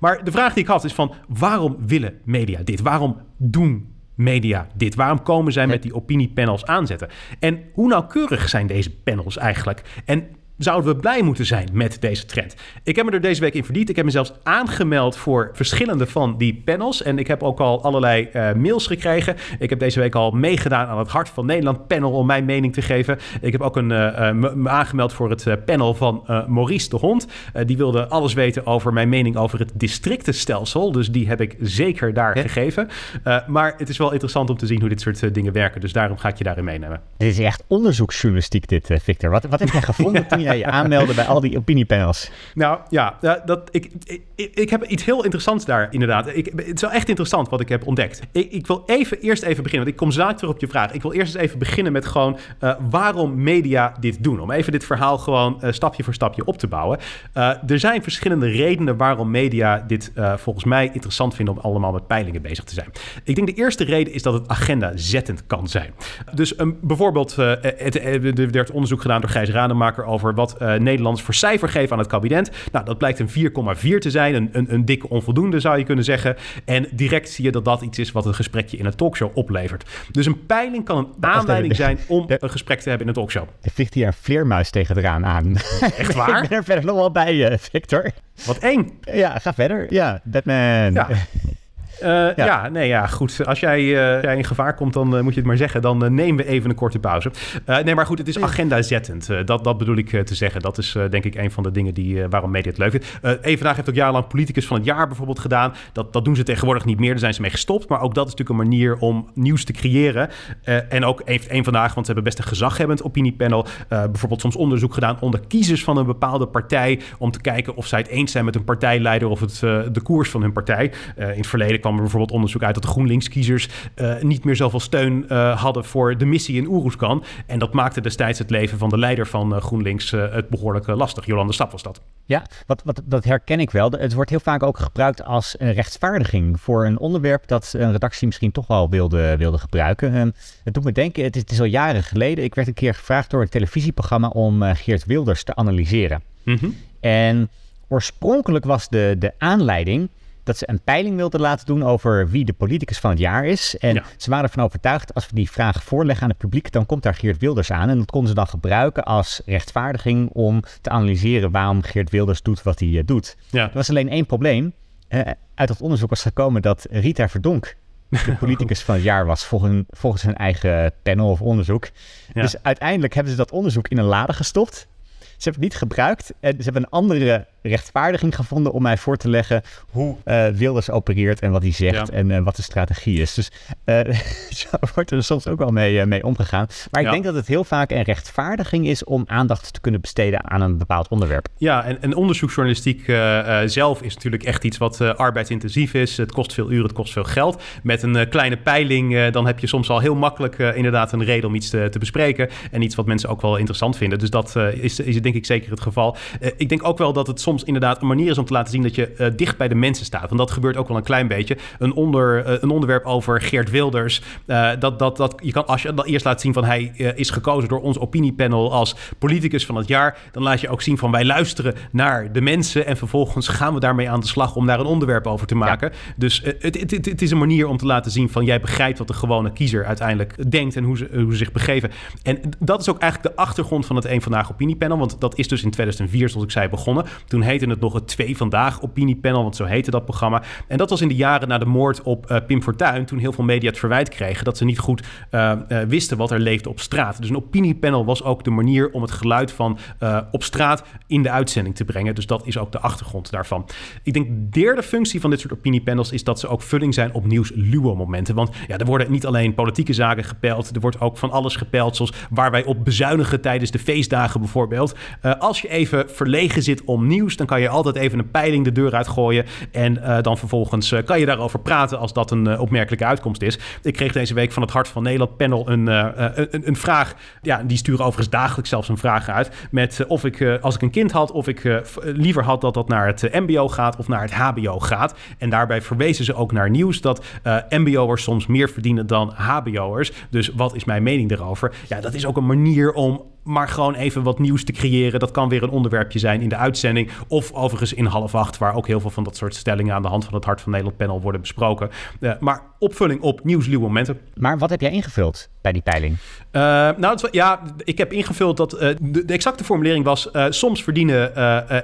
Maar de vraag die ik had is van waarom willen media dit? Waarom doen media dit? Waarom komen zij met die opiniepanels aanzetten? En hoe nauwkeurig zijn deze panels eigenlijk? En zouden we blij moeten zijn met deze trend. Ik heb me er deze week in verdiend. Ik heb me zelfs aangemeld voor verschillende van die panels. En ik heb ook al allerlei uh, mails gekregen. Ik heb deze week al meegedaan aan het Hart van Nederland panel om mijn mening te geven. Ik heb ook een, uh, me aangemeld voor het panel van Maurice de Hond. die wilde alles weten over mijn mening over het districtenstelsel. Dus die heb ik zeker daar gegeven. maar het is wel interessant om te zien hoe dit soort dingen werken. Dus daarom ga ik je daarin meenemen. Dit is echt onderzoeksjournalistiek dit, Victor. Wat, wat heb jij gevonden (laughs) toen je aanmelden bij al die opiniepanels? Nou ja, dat, ik, ik, ik, heb iets heel interessants daar inderdaad. Ik, het is wel echt interessant wat ik heb ontdekt. Ik, ik wil even eerst even beginnen, want ik kom zo terug op je vraag. Ik wil eerst eens even beginnen met gewoon uh, waarom media dit doen. Om even dit verhaal gewoon uh, stapje voor stapje op te bouwen. Uh, er zijn verschillende redenen waarom media dit volgens mij interessant vinden om allemaal met peilingen bezig te zijn. Ik denk de eerste reden is dat het agenda zettend kan zijn. Dus um, bijvoorbeeld, het, er werd onderzoek gedaan door Gijs Rademaker over wat uh, Nederlanders voor cijfer geven aan het kabinet. Nou, dat blijkt een 4,4 te zijn. Een, een, een dikke onvoldoende zou je kunnen zeggen. En direct zie je dat dat iets is wat een gesprekje in een talkshow oplevert. Dus een peiling kan een aanleiding zijn om een gesprek te hebben in een talkshow. Er vliegt hier een vleermuis tegen aan. Echt (laughs) waar? ik ben er verder nog wel bij, uh, Victor. Wat eng. Ja, ga verder. Ja, Batman. Ja. (laughs) Uh, ja. ja. nee, ja, goed. Als jij, uh, jij in gevaar komt, dan uh, moet je het maar zeggen. Dan nemen we even een korte pauze. nee, maar goed, het is agenda-zettend. dat, dat bedoel ik te zeggen. Dat is denk ik een van de dingen die, waarom media het leuk vindt. Vandaag heeft ook jarenlang politicus van het jaar bijvoorbeeld gedaan. Dat, dat doen ze tegenwoordig niet meer. Daar zijn ze mee gestopt. Maar ook dat is natuurlijk een manier om nieuws te creëren. en ook heeft één vandaag, want ze hebben best een gezaghebbend opiniepanel. bijvoorbeeld soms onderzoek gedaan onder kiezers van een bepaalde partij. Om te kijken of zij het eens zijn met een partijleider of het, de koers van hun partij. in het verleden kwam er bijvoorbeeld onderzoek uit dat de GroenLinks-kiezers uh, niet meer zoveel steun uh, hadden voor de missie in Oeroeskan. En dat maakte destijds het leven van de leider van uh, GroenLinks het behoorlijk lastig. Jolande Stap was dat. Ja, wat, wat, dat herken ik wel. Het wordt heel vaak ook gebruikt als rechtvaardiging voor een onderwerp dat een redactie misschien toch wel wilde, wilde gebruiken. En het doet me denken, het is, het is al jaren geleden. Ik werd een keer gevraagd door een televisieprogramma om Geert Wilders te analyseren. Mm -hmm. En oorspronkelijk was de, de aanleiding dat ze een peiling wilden laten doen over wie de politicus van het jaar is. En ze waren ervan overtuigd, als we die vraag voorleggen aan het publiek, dan komt daar Geert Wilders aan. En dat konden ze dan gebruiken als rechtvaardiging om te analyseren waarom Geert Wilders doet wat hij uh, doet. Ja. Er was alleen één probleem. Uh, uit dat onderzoek was gekomen dat Rita Verdonk de (laughs) politicus van het jaar was, volgens, volgens hun eigen panel of onderzoek. Ja. Dus uiteindelijk hebben ze dat onderzoek in een lade gestopt. Ze hebben het niet gebruikt en ze hebben een andere rechtvaardiging gevonden om mij voor te leggen hoe uh, Wilders opereert en wat hij zegt en uh, wat de strategie is. Dus uh, (laughs) zo wordt er soms ook wel mee, mee omgegaan. Maar ik ja. denk dat het heel vaak een rechtvaardiging is om aandacht te kunnen besteden aan een bepaald onderwerp. Ja, en, en onderzoeksjournalistiek zelf is natuurlijk echt iets wat arbeidsintensief is. Het kost veel uren, het kost veel geld. Met een kleine peiling, dan heb je soms al heel makkelijk inderdaad een reden om iets te, te, bespreken. En iets wat mensen ook wel interessant vinden. Dus dat is, is denk ik zeker het geval. ik denk ook wel dat het soms soms inderdaad een manier is om te laten zien dat je uh, dicht bij de mensen staat. Want dat gebeurt ook wel een klein beetje. Een, onder, uh, een onderwerp over Geert Wilders. Uh, dat, dat, dat, je kan, als je dat eerst laat zien van hij is gekozen door ons opiniepanel als politicus van het jaar, dan laat je ook zien van wij luisteren naar de mensen en vervolgens gaan we daarmee aan de slag om daar een onderwerp over te maken. Ja. Dus het, het, het, het, is een manier om te laten zien van jij begrijpt wat de gewone kiezer uiteindelijk denkt en hoe ze, hoe ze zich begeven. En dat is ook eigenlijk de achtergrond van het Eén Vandaag opiniepanel, want dat is dus in 2004, zoals ik zei, begonnen. Toen heette het nog het Twee Vandaag opiniepanel, want zo heette dat programma. En dat was in de jaren na de moord op uh, Pim Fortuyn, toen heel veel media het verwijt kregen dat ze niet goed uh, uh, wisten wat er leefde op straat. Dus een opiniepanel was ook de manier om het geluid van op straat in de uitzending te brengen. Dus dat is ook de achtergrond daarvan. Ik denk de derde functie van dit soort opiniepanels is dat ze ook vulling zijn op nieuwsluwe momenten. Want ja, er worden niet alleen politieke zaken gepeld, er wordt ook van alles gepeld, zoals waar wij op bezuinigen tijdens de feestdagen bijvoorbeeld. als je even verlegen zit om nieuws, dan kan je altijd even een peiling de deur uitgooien. En uh, dan vervolgens uh, kan je daarover praten als dat een uh, opmerkelijke uitkomst is. Ik kreeg deze week van het Hart van Nederland panel een, een, een, vraag. Ja, die sturen overigens dagelijks zelfs een vraag uit. Met of ik, als ik een kind had, of ik liever had dat dat naar het MBO gaat of naar het HBO gaat. En daarbij verwezen ze ook naar nieuws dat MBO'ers soms meer verdienen dan HBO'ers. Dus wat is mijn mening daarover? Ja, dat is ook een manier om maar gewoon even wat nieuws te creëren. Dat kan weer een onderwerpje zijn in de uitzending. Of overigens in half acht, waar ook heel veel van dat soort stellingen aan de hand van het Hart van Nederland panel worden besproken. Uh, maar opvulling op nieuwsluwe momenten. Maar wat heb jij ingevuld bij die peiling? Uh, nou, ja, ik heb ingevuld dat uh, de, de, exacte formulering was: soms verdienen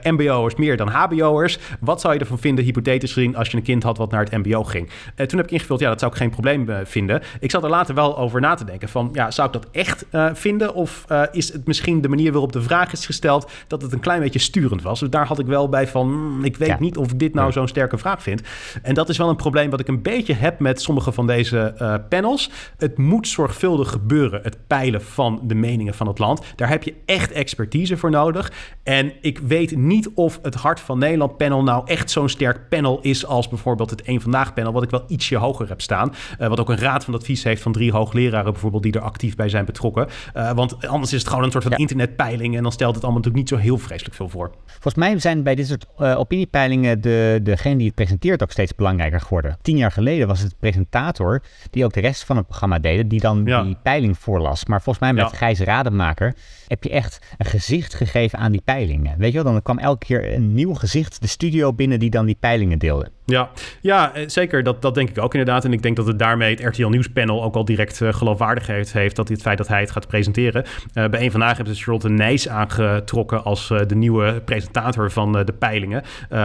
MBO'ers meer dan HBO'ers. Wat zou je ervan vinden, hypothetisch gezien, als je een kind had wat naar het MBO ging? toen heb ik ingevuld: ja, dat zou ik geen probleem vinden. Ik zat er later wel over na te denken: van ja, zou ik dat echt vinden? Of is het misschien de manier waarop de vraag is gesteld, dat het een klein beetje sturend was. Dus daar had ik wel bij van, hmm, ik weet niet of ik dit nou zo'n sterke vraag vind. En dat is wel een probleem wat ik een beetje heb met sommige van deze panels. Het moet zorgvuldig gebeuren, het peilen van de meningen van het land. Daar heb je echt expertise voor nodig. En ik weet niet of het Hart van Nederland panel nou echt zo'n sterk panel is als bijvoorbeeld het Eén Vandaag panel, wat ik wel ietsje hoger heb staan. Uh, wat ook een raad van advies heeft van drie hoogleraren bijvoorbeeld die er actief bij zijn betrokken. Uh, want anders is het gewoon een soort van internetpeiling. En dan stelt het allemaal natuurlijk niet zo heel vreselijk veel voor. Volgens mij zijn bij dit soort uh, opiniepeilingen de, degene die het presenteert ook steeds belangrijker geworden. Tien jaar geleden was het presentator die ook de rest van het programma deden, die dan die peiling voorlas. Maar volgens mij met. Gijs Rademaker heb je echt een gezicht gegeven aan die peilingen. Weet je wel, dan kwam elke keer een nieuw gezicht de studio binnen die dan die peilingen deelde. Ja, ja eh, zeker. Dat, dat denk ik ook inderdaad. En ik denk dat het daarmee het RTL Nieuwspanel ook al direct uh, geloofwaardigheid heeft. Dat het feit dat hij het gaat presenteren. Uh, bij een vandaag hebben ze Charlotte Nijs aangetrokken als de nieuwe presentator van de peilingen.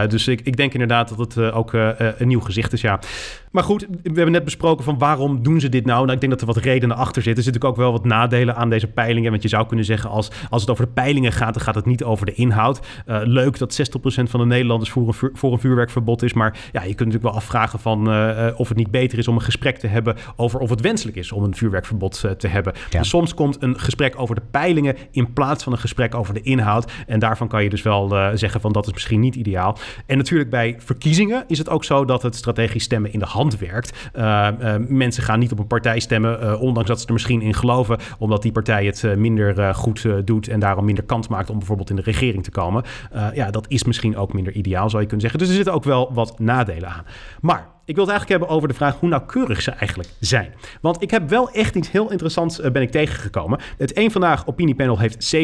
dus ik, ik denk inderdaad dat het ook een nieuw gezicht is, ja. Maar goed, we hebben net besproken van waarom doen ze dit nou? Nou, ik denk dat er wat redenen achter zitten. Er zitten ook wel wat nadelen aan deze peilingen. Want je zou kunnen zeggen, als, als het over de peilingen gaat, dan gaat het niet over de inhoud. leuk dat 60% van de Nederlanders voor een, vuur, voor een vuurwerkverbod is. Maar ja, je kunt natuurlijk wel afvragen van uh, of het niet beter is om een gesprek te hebben over of het wenselijk is om een vuurwerkverbod uh, te hebben. Ja. Dus soms komt een gesprek over de peilingen in plaats van een gesprek over de inhoud. En daarvan kan je dus wel zeggen van dat is misschien niet ideaal. En natuurlijk bij verkiezingen is het ook zo dat het strategisch stemmen in de hand werkt. mensen gaan niet op een partij stemmen, ondanks dat ze er misschien in geloven, omdat die partij het minder goed doet en daarom minder kans maakt om bijvoorbeeld in de regering te komen. ja, dat is misschien ook minder ideaal, zou je kunnen zeggen. Dus er zitten ook wel wat nadelen aan. Maar ik wil het eigenlijk hebben over de vraag hoe nauwkeurig ze eigenlijk zijn. Want ik heb wel echt iets heel interessants uh, ben ik tegengekomen. Het één Vandaag opiniepanel heeft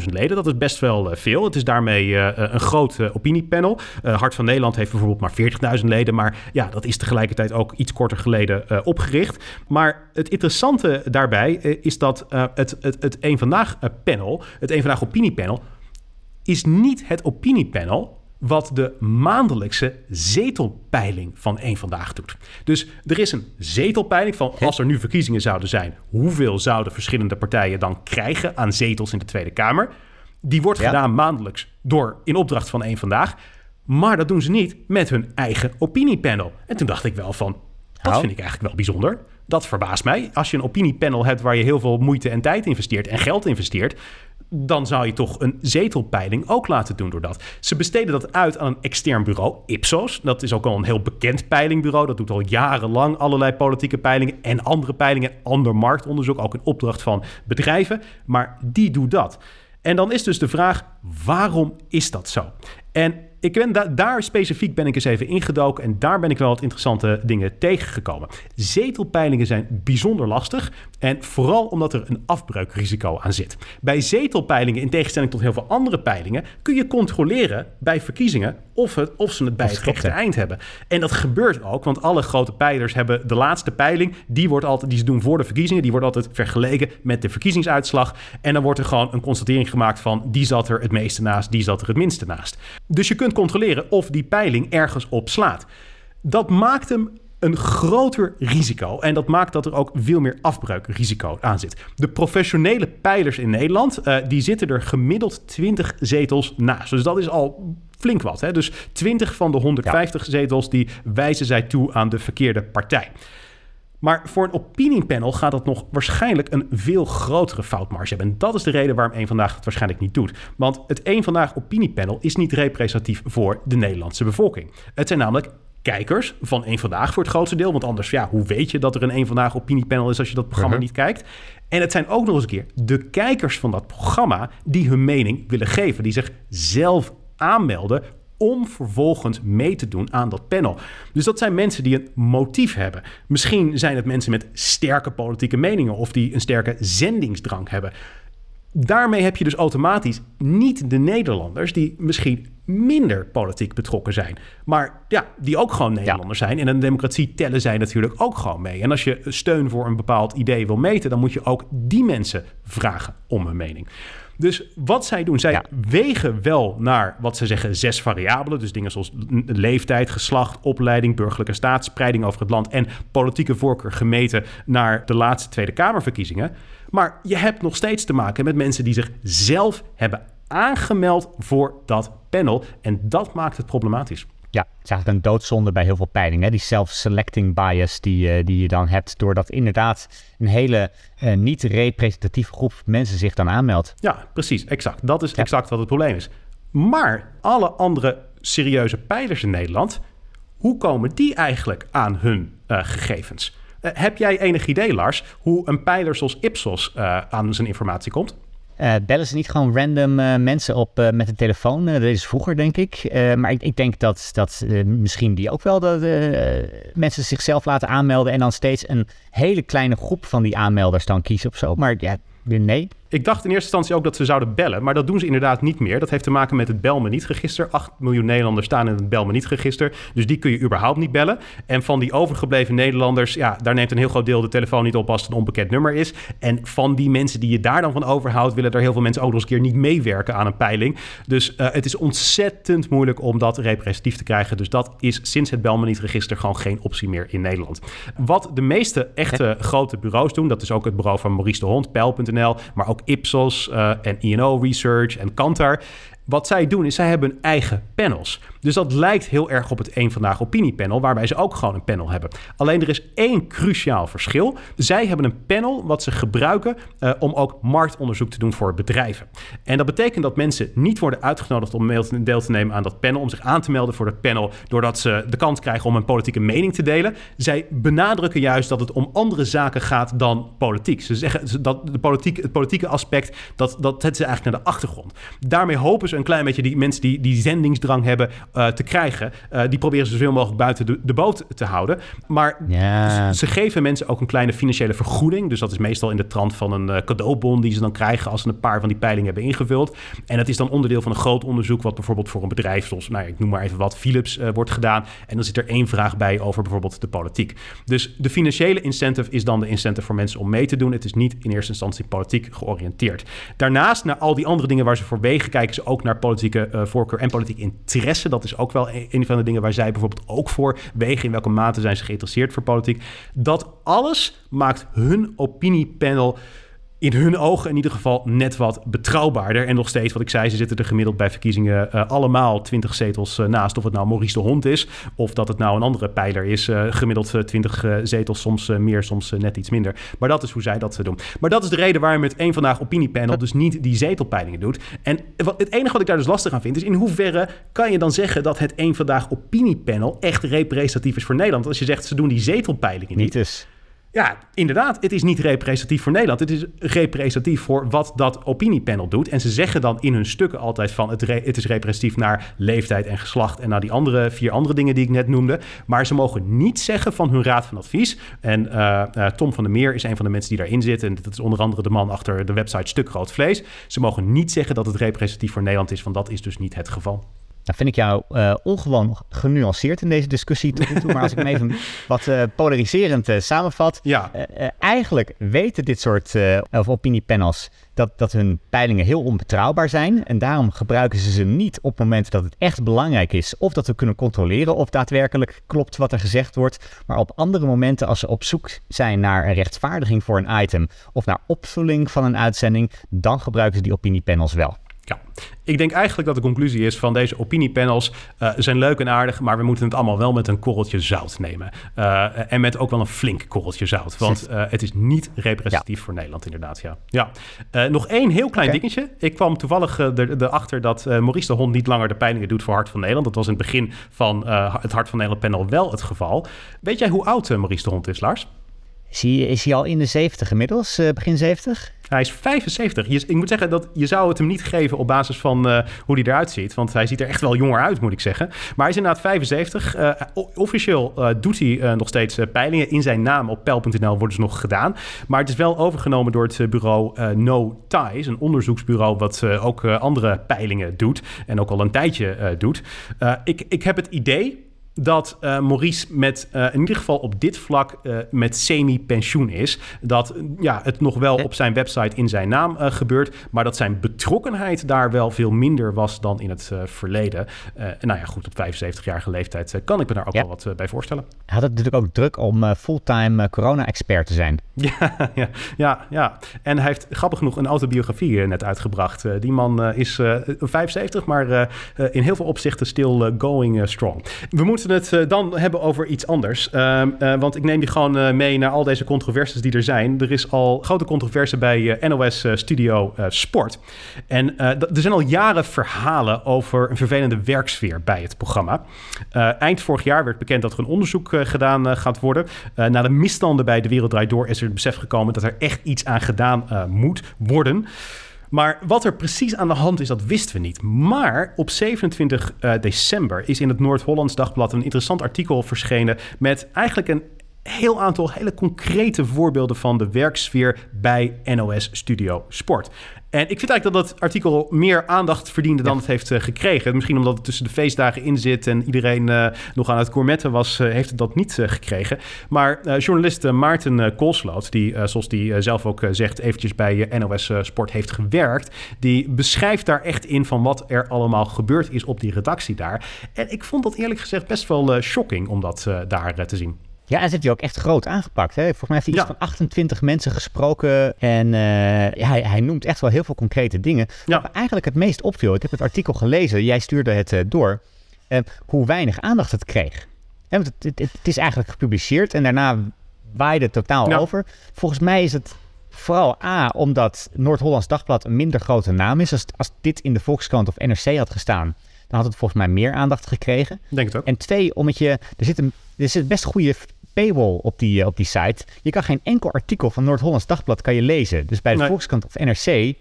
70.000 leden. Dat is best wel uh, veel. Het is daarmee uh, een groot opiniepanel. Hart van Nederland heeft bijvoorbeeld maar 40.000 leden. Maar ja, dat is tegelijkertijd ook iets korter geleden opgericht. Maar het interessante daarbij is dat het, het, het Vandaag panel, het één Vandaag opiniepanel, is niet het opiniepanel wat de maandelijkse zetelpeiling van één vandaag doet. Dus er is een zetelpeiling van als er nu verkiezingen zouden zijn, hoeveel zouden verschillende partijen dan krijgen aan zetels in de Tweede Kamer? Die wordt gedaan maandelijks door in opdracht van één vandaag. Maar dat doen ze niet met hun eigen opiniepanel. En toen dacht ik wel van, dat vind ik eigenlijk wel bijzonder. Dat verbaast mij. Als je een opiniepanel hebt waar je heel veel moeite en tijd investeert en geld investeert, dan zou je toch een zetelpeiling ook laten doen door dat. Ze besteden dat uit aan een extern bureau, Ipsos. Dat is ook al een heel bekend peilingbureau. Dat doet al jarenlang allerlei politieke peilingen en andere peilingen, ander marktonderzoek, ook in opdracht van bedrijven. Maar die doet dat. En dan is dus de vraag, waarom is dat zo? En ik ben daar specifiek ben ik eens even ingedoken en daar ben ik wel wat interessante dingen tegengekomen. Zetelpeilingen zijn bijzonder lastig en vooral omdat er een afbreukrisico aan zit. Bij zetelpeilingen, in tegenstelling tot heel veel andere peilingen, kun je controleren bij verkiezingen of, het, of ze het bij het rechte eind hebben. En dat gebeurt ook, want alle grote peilers hebben de laatste peiling, die, wordt altijd, die ze doen voor de verkiezingen, die wordt altijd vergeleken met de verkiezingsuitslag. En dan wordt er gewoon een constatering gemaakt van die zat er het meeste naast, die zat er het minste naast. Dus je kunt controleren of die peiling ergens op slaat. Dat maakt hem een groter risico. En dat maakt dat er ook veel meer afbreukrisico aan zit. De professionele peilers in Nederland, uh, die zitten er gemiddeld 20 zetels naast. Dus dat is al flink wat. Hè? Dus 20 van de 150 zetels die wijzen zij toe aan de verkeerde partij. Maar voor een opiniepanel gaat dat nog waarschijnlijk een veel grotere foutmarge hebben. En dat is de reden waarom één Vandaag het waarschijnlijk niet doet. Want het één Vandaag opiniepanel is niet representatief voor de Nederlandse bevolking. Het zijn namelijk kijkers van één Vandaag voor het grootste deel. Want anders, ja, hoe weet je dat er een één Vandaag opiniepanel is als je dat programma uh-huh. niet kijkt? En het zijn ook nog eens een keer de kijkers van dat programma die hun mening willen geven. Die zich zelf aanmelden om vervolgens mee te doen aan dat panel. Dus dat zijn mensen die een motief hebben. Misschien zijn het mensen met sterke politieke meningen of die een sterke zendingsdrang hebben. Daarmee heb je dus automatisch niet de Nederlanders die misschien minder politiek betrokken zijn. Maar ja, die ook gewoon Nederlanders zijn. En in een democratie tellen zij natuurlijk ook gewoon mee. En als je steun voor een bepaald idee wil meten, dan moet je ook die mensen vragen om hun mening. Dus wat zij doen, zij wegen wel naar wat ze zeggen zes variabelen. Dus dingen zoals leeftijd, geslacht, opleiding, burgerlijke staat, spreiding over het land en politieke voorkeur gemeten naar de laatste Tweede Kamerverkiezingen. Maar je hebt nog steeds te maken met mensen die zich zelf hebben aangemeld voor dat panel. En dat maakt het problematisch. Ja, het is eigenlijk een doodzonde bij heel veel peilingen. Die self-selecting bias die, uh, die je dan hebt, doordat inderdaad een hele uh, niet representatieve groep mensen zich dan aanmeldt. Ja, precies, exact. Dat is exact wat het probleem is. Maar alle andere serieuze peilers in Nederland, hoe komen die eigenlijk aan hun uh, gegevens? heb jij enig idee, Lars, hoe een peiler zoals Ipsos aan zijn informatie komt? Uh, bellen ze niet gewoon random uh, mensen op uh, met een telefoon? dat is vroeger, denk ik. maar ik, ik, denk dat, dat misschien die ook wel de, mensen zichzelf laten aanmelden... en dan steeds een hele kleine groep van die aanmelders dan kiezen of zo. Maar ja, nee. Ik dacht in eerste instantie ook dat ze zouden bellen, maar dat doen ze inderdaad niet meer. Dat heeft te maken met het bel me niet register. 8 miljoen Nederlanders staan in het bel me niet register, dus die kun je überhaupt niet bellen. En van die overgebleven Nederlanders, ja, daar neemt een heel groot deel de telefoon niet op als het een onbekend nummer is. En van die mensen die je daar dan van overhoudt, willen er heel veel mensen ook nog eens een keer niet meewerken aan een peiling. Dus uh, het is ontzettend moeilijk om dat representatief te krijgen. Dus dat is sinds het bel me niet register gewoon geen optie meer in Nederland. Wat de meeste echte grote bureaus doen, dat is ook het bureau van Maurice de Hond, Pijl.nl, maar ook Ipsos uh, en INO Research en Kantar. Wat zij doen is, zij hebben hun eigen panels. Dus dat lijkt heel erg op het Eén Vandaag Opiniepanel, waarbij ze ook gewoon een panel hebben. Alleen er is één cruciaal verschil. Zij hebben een panel wat ze gebruiken uh, om ook marktonderzoek te doen voor bedrijven. En dat betekent dat mensen niet worden uitgenodigd om deel te nemen aan dat panel, om zich aan te melden voor dat panel, doordat ze de kans krijgen om een politieke mening te delen. Zij benadrukken juist dat het om andere zaken gaat dan politiek. Ze zeggen dat de politiek, het politieke aspect, dat, dat zetten ze eigenlijk naar de achtergrond. Daarmee hopen ze een klein beetje die mensen die, die zendingsdrang hebben uh, te krijgen. Uh, die proberen ze zoveel mogelijk buiten de, de boot te houden. Maar ja. ze geven mensen ook een kleine financiële vergoeding. Dus dat is meestal in de trant van een uh, cadeaubon die ze dan krijgen als ze een paar van die peilingen hebben ingevuld. En dat is dan onderdeel van een groot onderzoek wat bijvoorbeeld voor een bedrijf zoals, nou, ik noem maar even wat, Philips wordt gedaan. En dan zit er één vraag bij over bijvoorbeeld de politiek. Dus de financiële incentive is dan de incentive voor mensen om mee te doen. Het is niet in eerste instantie politiek georiënteerd. Daarnaast, naar al die andere dingen waar ze voor wegen, kijken ze ook naar politieke uh, voorkeur en politiek interesse. Dat is ook wel een van de dingen waar zij bijvoorbeeld ook voor wegen. In welke mate zijn ze geïnteresseerd voor politiek. Dat alles maakt hun opiniepanel in hun ogen in ieder geval net wat betrouwbaarder. En nog steeds, wat ik zei, ze zitten er gemiddeld bij verkiezingen uh, allemaal 20 zetels uh, naast. Of het nou Maurice de Hond is, of dat het nou een andere pijler is. Uh, gemiddeld 20 zetels, soms meer, soms net iets minder. Maar dat is hoe zij dat doen. Maar dat is de reden waarom het één vandaag opiniepanel dus niet die zetelpeilingen doet. En wat, het enige wat ik daar dus lastig aan vind, is in hoeverre kan je dan zeggen dat het één vandaag opiniepanel echt representatief is voor Nederland? Als je zegt, ze doen die zetelpeilingen niet. Niet. Ja, inderdaad. Het is niet representatief voor Nederland. Het is representatief voor wat dat opiniepanel doet. En ze zeggen dan in hun stukken altijd van... het, het is representatief naar leeftijd en geslacht... en naar die andere vier andere dingen die ik net noemde. Maar ze mogen niet zeggen van hun raad van advies. En uh, uh, Tom van der Meer is een van de mensen die daarin zit. En dat is onder andere de man achter de website Stuk Groot Vlees. Ze mogen niet zeggen dat het representatief voor Nederland is... want dat is dus niet het geval. Nou vind ik jou uh, ongewoon genuanceerd in deze discussie tot toe. Maar als ik hem even (laughs) wat uh, polariserend uh, samenvat. Ja. eigenlijk weten dit soort of opiniepanels dat, dat hun peilingen heel onbetrouwbaar zijn. En daarom gebruiken ze ze niet op momenten dat het echt belangrijk is. Of dat we kunnen controleren of daadwerkelijk klopt wat er gezegd wordt. Maar op andere momenten als ze op zoek zijn naar een rechtvaardiging voor een item. Of naar opvulling van een uitzending. Dan gebruiken ze die opiniepanels wel. Ja, ik denk eigenlijk dat de conclusie is van deze opiniepanels uh, zijn leuk en aardig, maar we moeten het allemaal wel met een korreltje zout nemen. Uh, en met ook wel een flink korreltje zout, want uh, het is niet representatief ja. voor Nederland inderdaad. Ja. Ja. nog één heel klein okay. dingetje. Ik kwam toevallig erachter dat Maurice de Hond niet langer de peilingen doet voor Hart van Nederland. Dat was in het begin van het Hart van Nederland panel wel het geval. Weet jij hoe oud Maurice de Hond is, Lars? Is hij, is hij al in de 70 inmiddels, begin 70? Hij is 75. Je, ik moet zeggen dat je zou het hem niet geven op basis van uh, hoe hij eruit ziet. Want hij ziet er echt wel jonger uit, moet ik zeggen. Maar hij is inderdaad 75. Uh, officieel uh, doet hij nog steeds peilingen. In zijn naam op pijl.nl worden ze nog gedaan. Maar het is wel overgenomen door het bureau No Ties. Een onderzoeksbureau wat ook andere peilingen doet. En ook al een tijdje doet. ik, ik heb het idee dat uh, Maurice met uh, in ieder geval op dit vlak uh, met semi-pensioen is. Dat ja, het nog wel op zijn website in zijn naam gebeurt, maar dat zijn betrokkenheid daar wel veel minder was dan in het verleden. en nou ja, goed, op 75-jarige leeftijd kan ik me daar ook ja. wel wat bij voorstellen. Hij had het natuurlijk ook druk om fulltime corona-expert te zijn. (laughs) Ja, ja, ja, ja. En hij heeft grappig genoeg een autobiografie net uitgebracht. die man is 75, maar in heel veel opzichten still going strong. We moeten het uh, dan hebben over iets anders. Uh, uh, want ik neem je gewoon mee naar al deze controversies die er zijn. Er is al grote controverse bij NOS Studio Sport. En er zijn al jaren verhalen over een vervelende werksfeer bij het programma. eind vorig jaar werd bekend dat er een onderzoek gedaan gaat worden. na de misstanden bij De Wereld Draait Door is er het besef gekomen dat er echt iets aan gedaan moet worden. Maar wat er precies aan de hand is, dat wisten we niet. Maar op 27 uh, december is in het Noord-Hollands Dagblad een interessant artikel verschenen met eigenlijk een heel aantal hele concrete voorbeelden van de werksfeer bij NOS Studio Sport. En ik vind eigenlijk dat dat artikel meer aandacht verdiende dan ja. het heeft uh, gekregen. Misschien omdat het tussen de feestdagen in zit en iedereen uh, nog aan het gourmetten was, uh, heeft het dat niet gekregen. Maar journalist Maarten Koolsloot, die zoals die zelf ook zegt eventjes bij NOS Sport heeft gewerkt, die beschrijft daar echt in van wat er allemaal gebeurd is op die redactie daar. En ik vond dat eerlijk gezegd best wel shocking om dat daar te zien. Ja, en ze heeft hij ook echt groot aangepakt. Hè? Volgens mij heeft hij iets ja. van 28 mensen gesproken. En uh, ja, hij, hij, noemt echt wel heel veel concrete dingen. Ja. Wat eigenlijk het meest opviel, ik heb het artikel gelezen, jij stuurde het uh, door, uh, hoe weinig aandacht het kreeg. Want het, het, het, is eigenlijk gepubliceerd en daarna waaide het totaal ja. over. Volgens mij is het vooral A, omdat Noord-Hollands Dagblad een minder grote naam is. Als, als dit in de Volkskrant of NRC had gestaan, dan had het volgens mij meer aandacht gekregen. Denk het ook. En twee, omdat je, er zit een, er zit best goede paywall op die, op die site. Je kan geen enkel artikel van Noord-Hollands Dagblad kan je lezen. Dus bij de nee. Volkskrant of NRC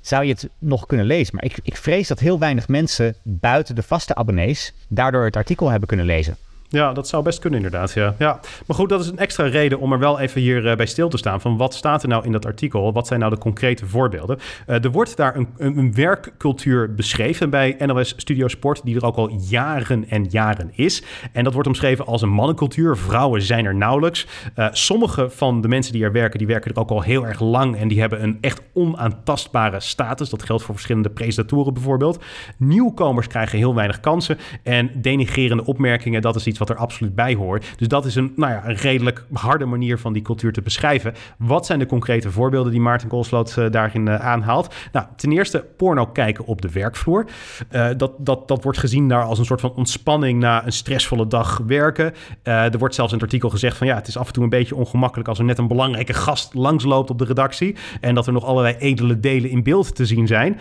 zou je het nog kunnen lezen. Maar ik, ik vrees dat heel weinig mensen buiten de vaste abonnees daardoor het artikel hebben kunnen lezen. Ja, dat zou best kunnen inderdaad, ja. ja. Maar goed, dat is een extra reden om er wel even hier uh, bij stil te staan... van wat staat er nou in dat artikel? Wat zijn nou de concrete voorbeelden? Uh, er wordt daar een, een, werkcultuur beschreven bij NOS Studio Sport... die er ook al jaren en jaren is. En dat wordt omschreven als een mannencultuur. Vrouwen zijn er nauwelijks. Uh, sommige van de mensen die er werken, die werken er ook al heel erg lang... en die hebben een echt onaantastbare status. Dat geldt voor verschillende presentatoren bijvoorbeeld. Nieuwkomers krijgen heel weinig kansen... en denigerende opmerkingen, dat is iets wat er absoluut bij hoort. Dus dat is een, nou ja, een redelijk harde manier van die cultuur te beschrijven. Wat zijn de concrete voorbeelden die Maarten Koolsloot uh, daarin uh, aanhaalt? Nou, ten eerste porno kijken op de werkvloer. Uh, dat, dat, dat wordt gezien daar als een soort van ontspanning na een stressvolle dag werken. er wordt zelfs in het artikel gezegd van ja, het is af en toe een beetje ongemakkelijk als er net een belangrijke gast langsloopt op de redactie en dat er nog allerlei edele delen in beeld te zien zijn.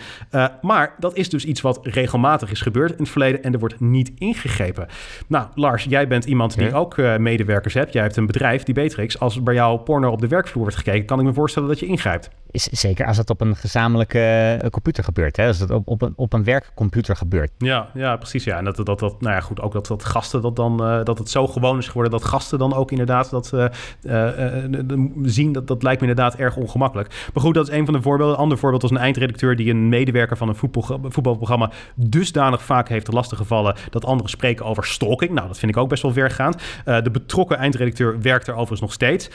maar dat is dus iets wat regelmatig is gebeurd in het verleden en er wordt niet ingegrepen. Nou, Lars, jij bent iemand die ook uh, medewerkers hebt. Jij hebt een bedrijf, die Betrix. Als bij jou porno op de werkvloer wordt gekeken, kan ik me voorstellen dat je ingrijpt. Is, zeker als het op een gezamenlijke uh, computer gebeurt. Hè? Als het op, op, een, op een werkcomputer gebeurt. Ja, ja precies. Ja. En dat, dat, dat, nou ja, goed, ook dat, dat gasten dat dan, uh, dat het zo gewoon is geworden dat gasten dan ook inderdaad dat zien. Dat, dat lijkt me inderdaad erg ongemakkelijk. Maar goed, dat is een van de voorbeelden. Een ander voorbeeld was een eindredacteur die een medewerker van een voetbal, voetbalprogramma dusdanig vaak heeft lastiggevallen dat anderen spreken over stalking. Nou, dat vind ik ook best wel vergaand. De betrokken eindredacteur werkt er overigens nog steeds.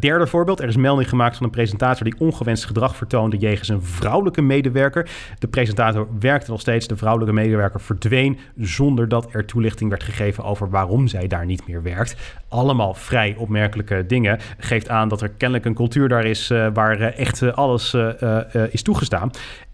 Derde voorbeeld, er is melding gemaakt van een presentator die ongewenst gedrag vertoonde jegens een vrouwelijke medewerker. De presentator werkte nog steeds, de vrouwelijke medewerker verdween zonder dat er toelichting werd gegeven over waarom zij daar niet meer werkt. Allemaal vrij opmerkelijke dingen. Geeft aan dat er kennelijk een cultuur daar is uh, waar echt alles is toegestaan.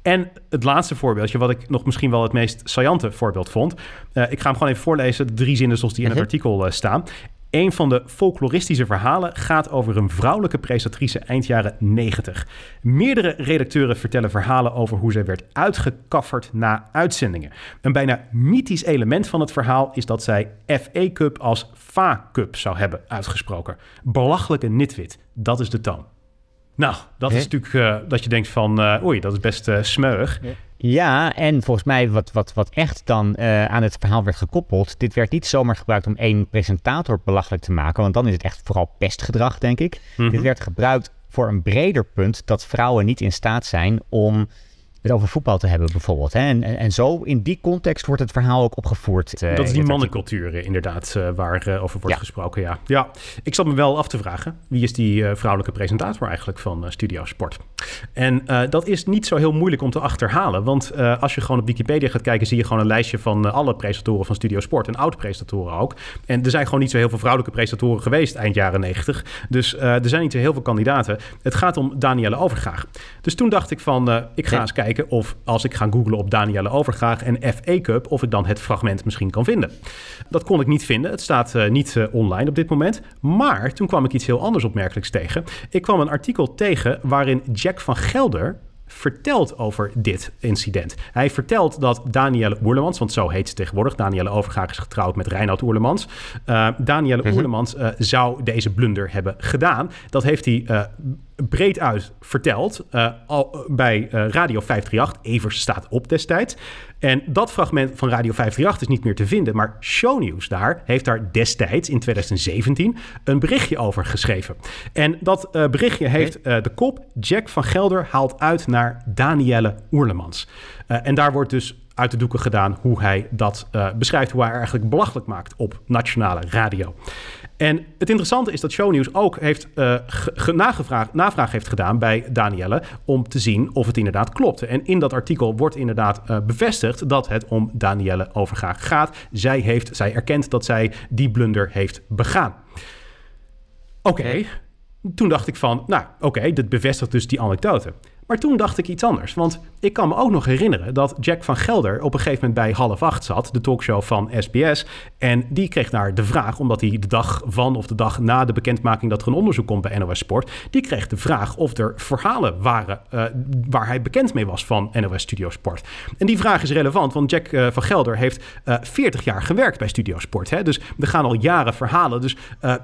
En het laatste voorbeeldje, wat ik nog misschien wel het meest saillante voorbeeld vond. Uh, ik ga hem gewoon even voorlezen, de drie zinnen zoals die in het mhm. artikel uh, staan. Een van de folkloristische verhalen gaat over een vrouwelijke presentatrice eind jaren 90. Meerdere redacteuren vertellen verhalen over hoe zij werd uitgekafferd na uitzendingen. Een bijna mythisch element van het verhaal is dat zij FA Cup als FA Cup zou hebben uitgesproken. Belachelijke nitwit, dat is de toon. Nou, dat is natuurlijk uh, dat je denkt van, uh, oei, dat is best uh, smeuig. Ja, en volgens mij wat, wat, wat echt dan aan het verhaal werd gekoppeld, dit werd niet zomaar gebruikt om één presentator belachelijk te maken, want dan is het echt vooral pestgedrag, denk ik. Mm Dit werd gebruikt voor een breder punt dat vrouwen niet in staat zijn om het over voetbal te hebben bijvoorbeeld. Hè? En, en, zo in die context wordt het verhaal ook opgevoerd. Uh, dat is die mannencultuur inderdaad uh, waar uh, over wordt gesproken, ja. Ja, ik zat me wel af te vragen, wie is die vrouwelijke presentator eigenlijk van Studio Sport? En dat is niet zo heel moeilijk om te achterhalen, want als je gewoon op Wikipedia gaat kijken, zie je gewoon een lijstje van alle presentatoren van Studio Sport en oud-presentatoren ook. En er zijn gewoon niet zo heel veel vrouwelijke presentatoren geweest eind jaren 90, dus er zijn niet zo heel veel kandidaten. Het gaat om Danielle Overgaag. Dus toen dacht ik van, ik ga eens kijken of als ik ga googlen op Danielle Overgaag en FA Cup, of ik dan het fragment misschien kan vinden. Dat kon ik niet vinden. Het staat uh, niet uh, online op dit moment. Maar toen kwam ik iets heel anders opmerkelijks tegen. Ik kwam een artikel tegen waarin Jack van Gelder vertelt over dit incident. Hij vertelt dat Danielle Oerlemans, want zo heet ze tegenwoordig, Danielle Overgaag is getrouwd met Reinoud Oerlemans. Uh, Danielle mm Oerlemans uh, zou deze blunder hebben gedaan. Dat heeft hij uh, breed uit verteld uh, al bij uh, Radio 538. Evers staat op destijds. En dat fragment van Radio 538 is niet meer te vinden. Maar Shownieuws daar heeft daar destijds in 2017 een berichtje over geschreven. En dat uh, berichtje heeft de kop Jack van Gelder haalt uit naar Danielle Oerlemans. en daar wordt dus uit de doeken gedaan hoe hij dat beschrijft, hoe hij eigenlijk belachelijk maakt op nationale radio. En het interessante is dat Shownieuws ook heeft uh, nagevraagd, navraag heeft gedaan bij Danielle om te zien of het inderdaad klopte. En in dat artikel wordt inderdaad uh, bevestigd dat het om Danielle Overgaag gaat. Zij, heeft, zij erkent dat zij die blunder heeft begaan. Oké, toen dacht ik van, nou oké, dit bevestigt dus die anekdote. Maar toen dacht ik iets anders. Want ik kan me ook nog herinneren dat Jack van Gelder op een gegeven moment bij half acht zat, de talkshow van SBS. En die kreeg daar de vraag, omdat hij de dag van of de dag na de bekendmaking dat er een onderzoek komt bij NOS Sport, die kreeg de vraag of er verhalen waren uh, waar hij bekend mee was van NOS Studio Sport. En die vraag is relevant, want Jack uh, van Gelder heeft uh, eh, 40 jaar gewerkt bij Studio Sport. Hè? Dus er gaan al jaren verhalen. Dus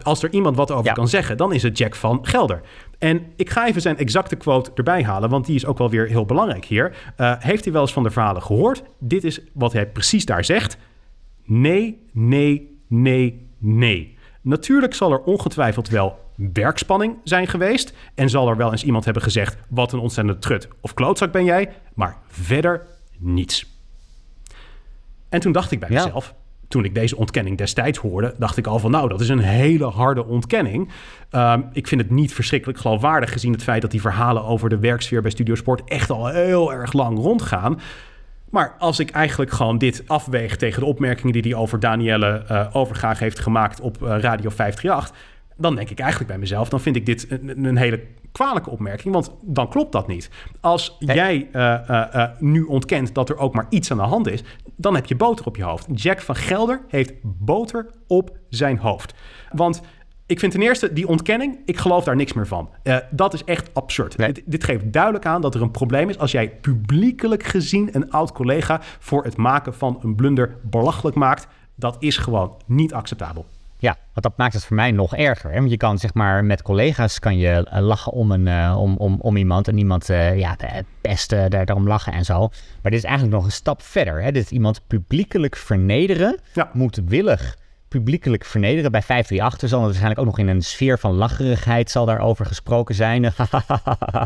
als er iemand wat over ja. kan zeggen, dan is het Jack van Gelder. En ik ga even zijn exacte quote erbij halen, want die is ook wel weer heel belangrijk hier. Uh, heeft hij wel eens van de verhalen gehoord? Dit is wat hij precies daar zegt. Nee, nee, nee, nee. Natuurlijk zal er ongetwijfeld wel werkspanning zijn geweest. En zal er wel eens iemand hebben gezegd: wat een ontzettende trut of klootzak ben jij. Maar verder niets. En toen dacht ik bij ja. mezelf: toen ik deze ontkenning destijds hoorde, dacht ik al van nou, dat is een hele harde ontkenning. Um, ik vind het niet verschrikkelijk geloofwaardig gezien het feit dat die verhalen over de werksfeer bij Studio Sport echt al heel erg lang rondgaan. Maar als ik eigenlijk gewoon dit afweeg tegen de opmerkingen die hij over Danielle uh, Overgaag heeft gemaakt op uh, Radio 538, dan denk ik eigenlijk bij mezelf, dan vind ik dit een, een hele kwalijke opmerking, want dan klopt dat niet. Als jij uh, uh, nu ontkent dat er ook maar iets aan de hand is, dan heb je boter op je hoofd. Jack van Gelder heeft boter op zijn hoofd. Want ik vind ten eerste die ontkenning, ik geloof daar niks meer van. Uh, dat is echt absurd. Nee. Dit, dit, geeft duidelijk aan dat er een probleem is als jij publiekelijk gezien een oud collega voor het maken van een blunder belachelijk maakt Dat is gewoon niet acceptabel. Ja, want dat maakt het voor mij nog erger. Hè? Want je kan zeg maar met collega's kan je eh, lachen om, een, uh, om, om, om iemand en iemand uh, ja, het beste daar, daarom lachen en zo. Maar dit is eigenlijk nog een stap verder. Hè? Dit is iemand publiekelijk vernederen, ja. moedwillig publiekelijk vernederen. Bij 538 zal er waarschijnlijk ook nog in een sfeer van lacherigheid zal daarover gesproken zijn. (laughs)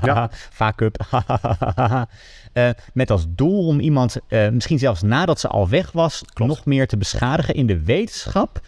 ja. Vaak up. uh, (laughs) met als doel om iemand, uh, misschien zelfs nadat ze al weg was, Klopt. nog meer te beschadigen in de wetenschap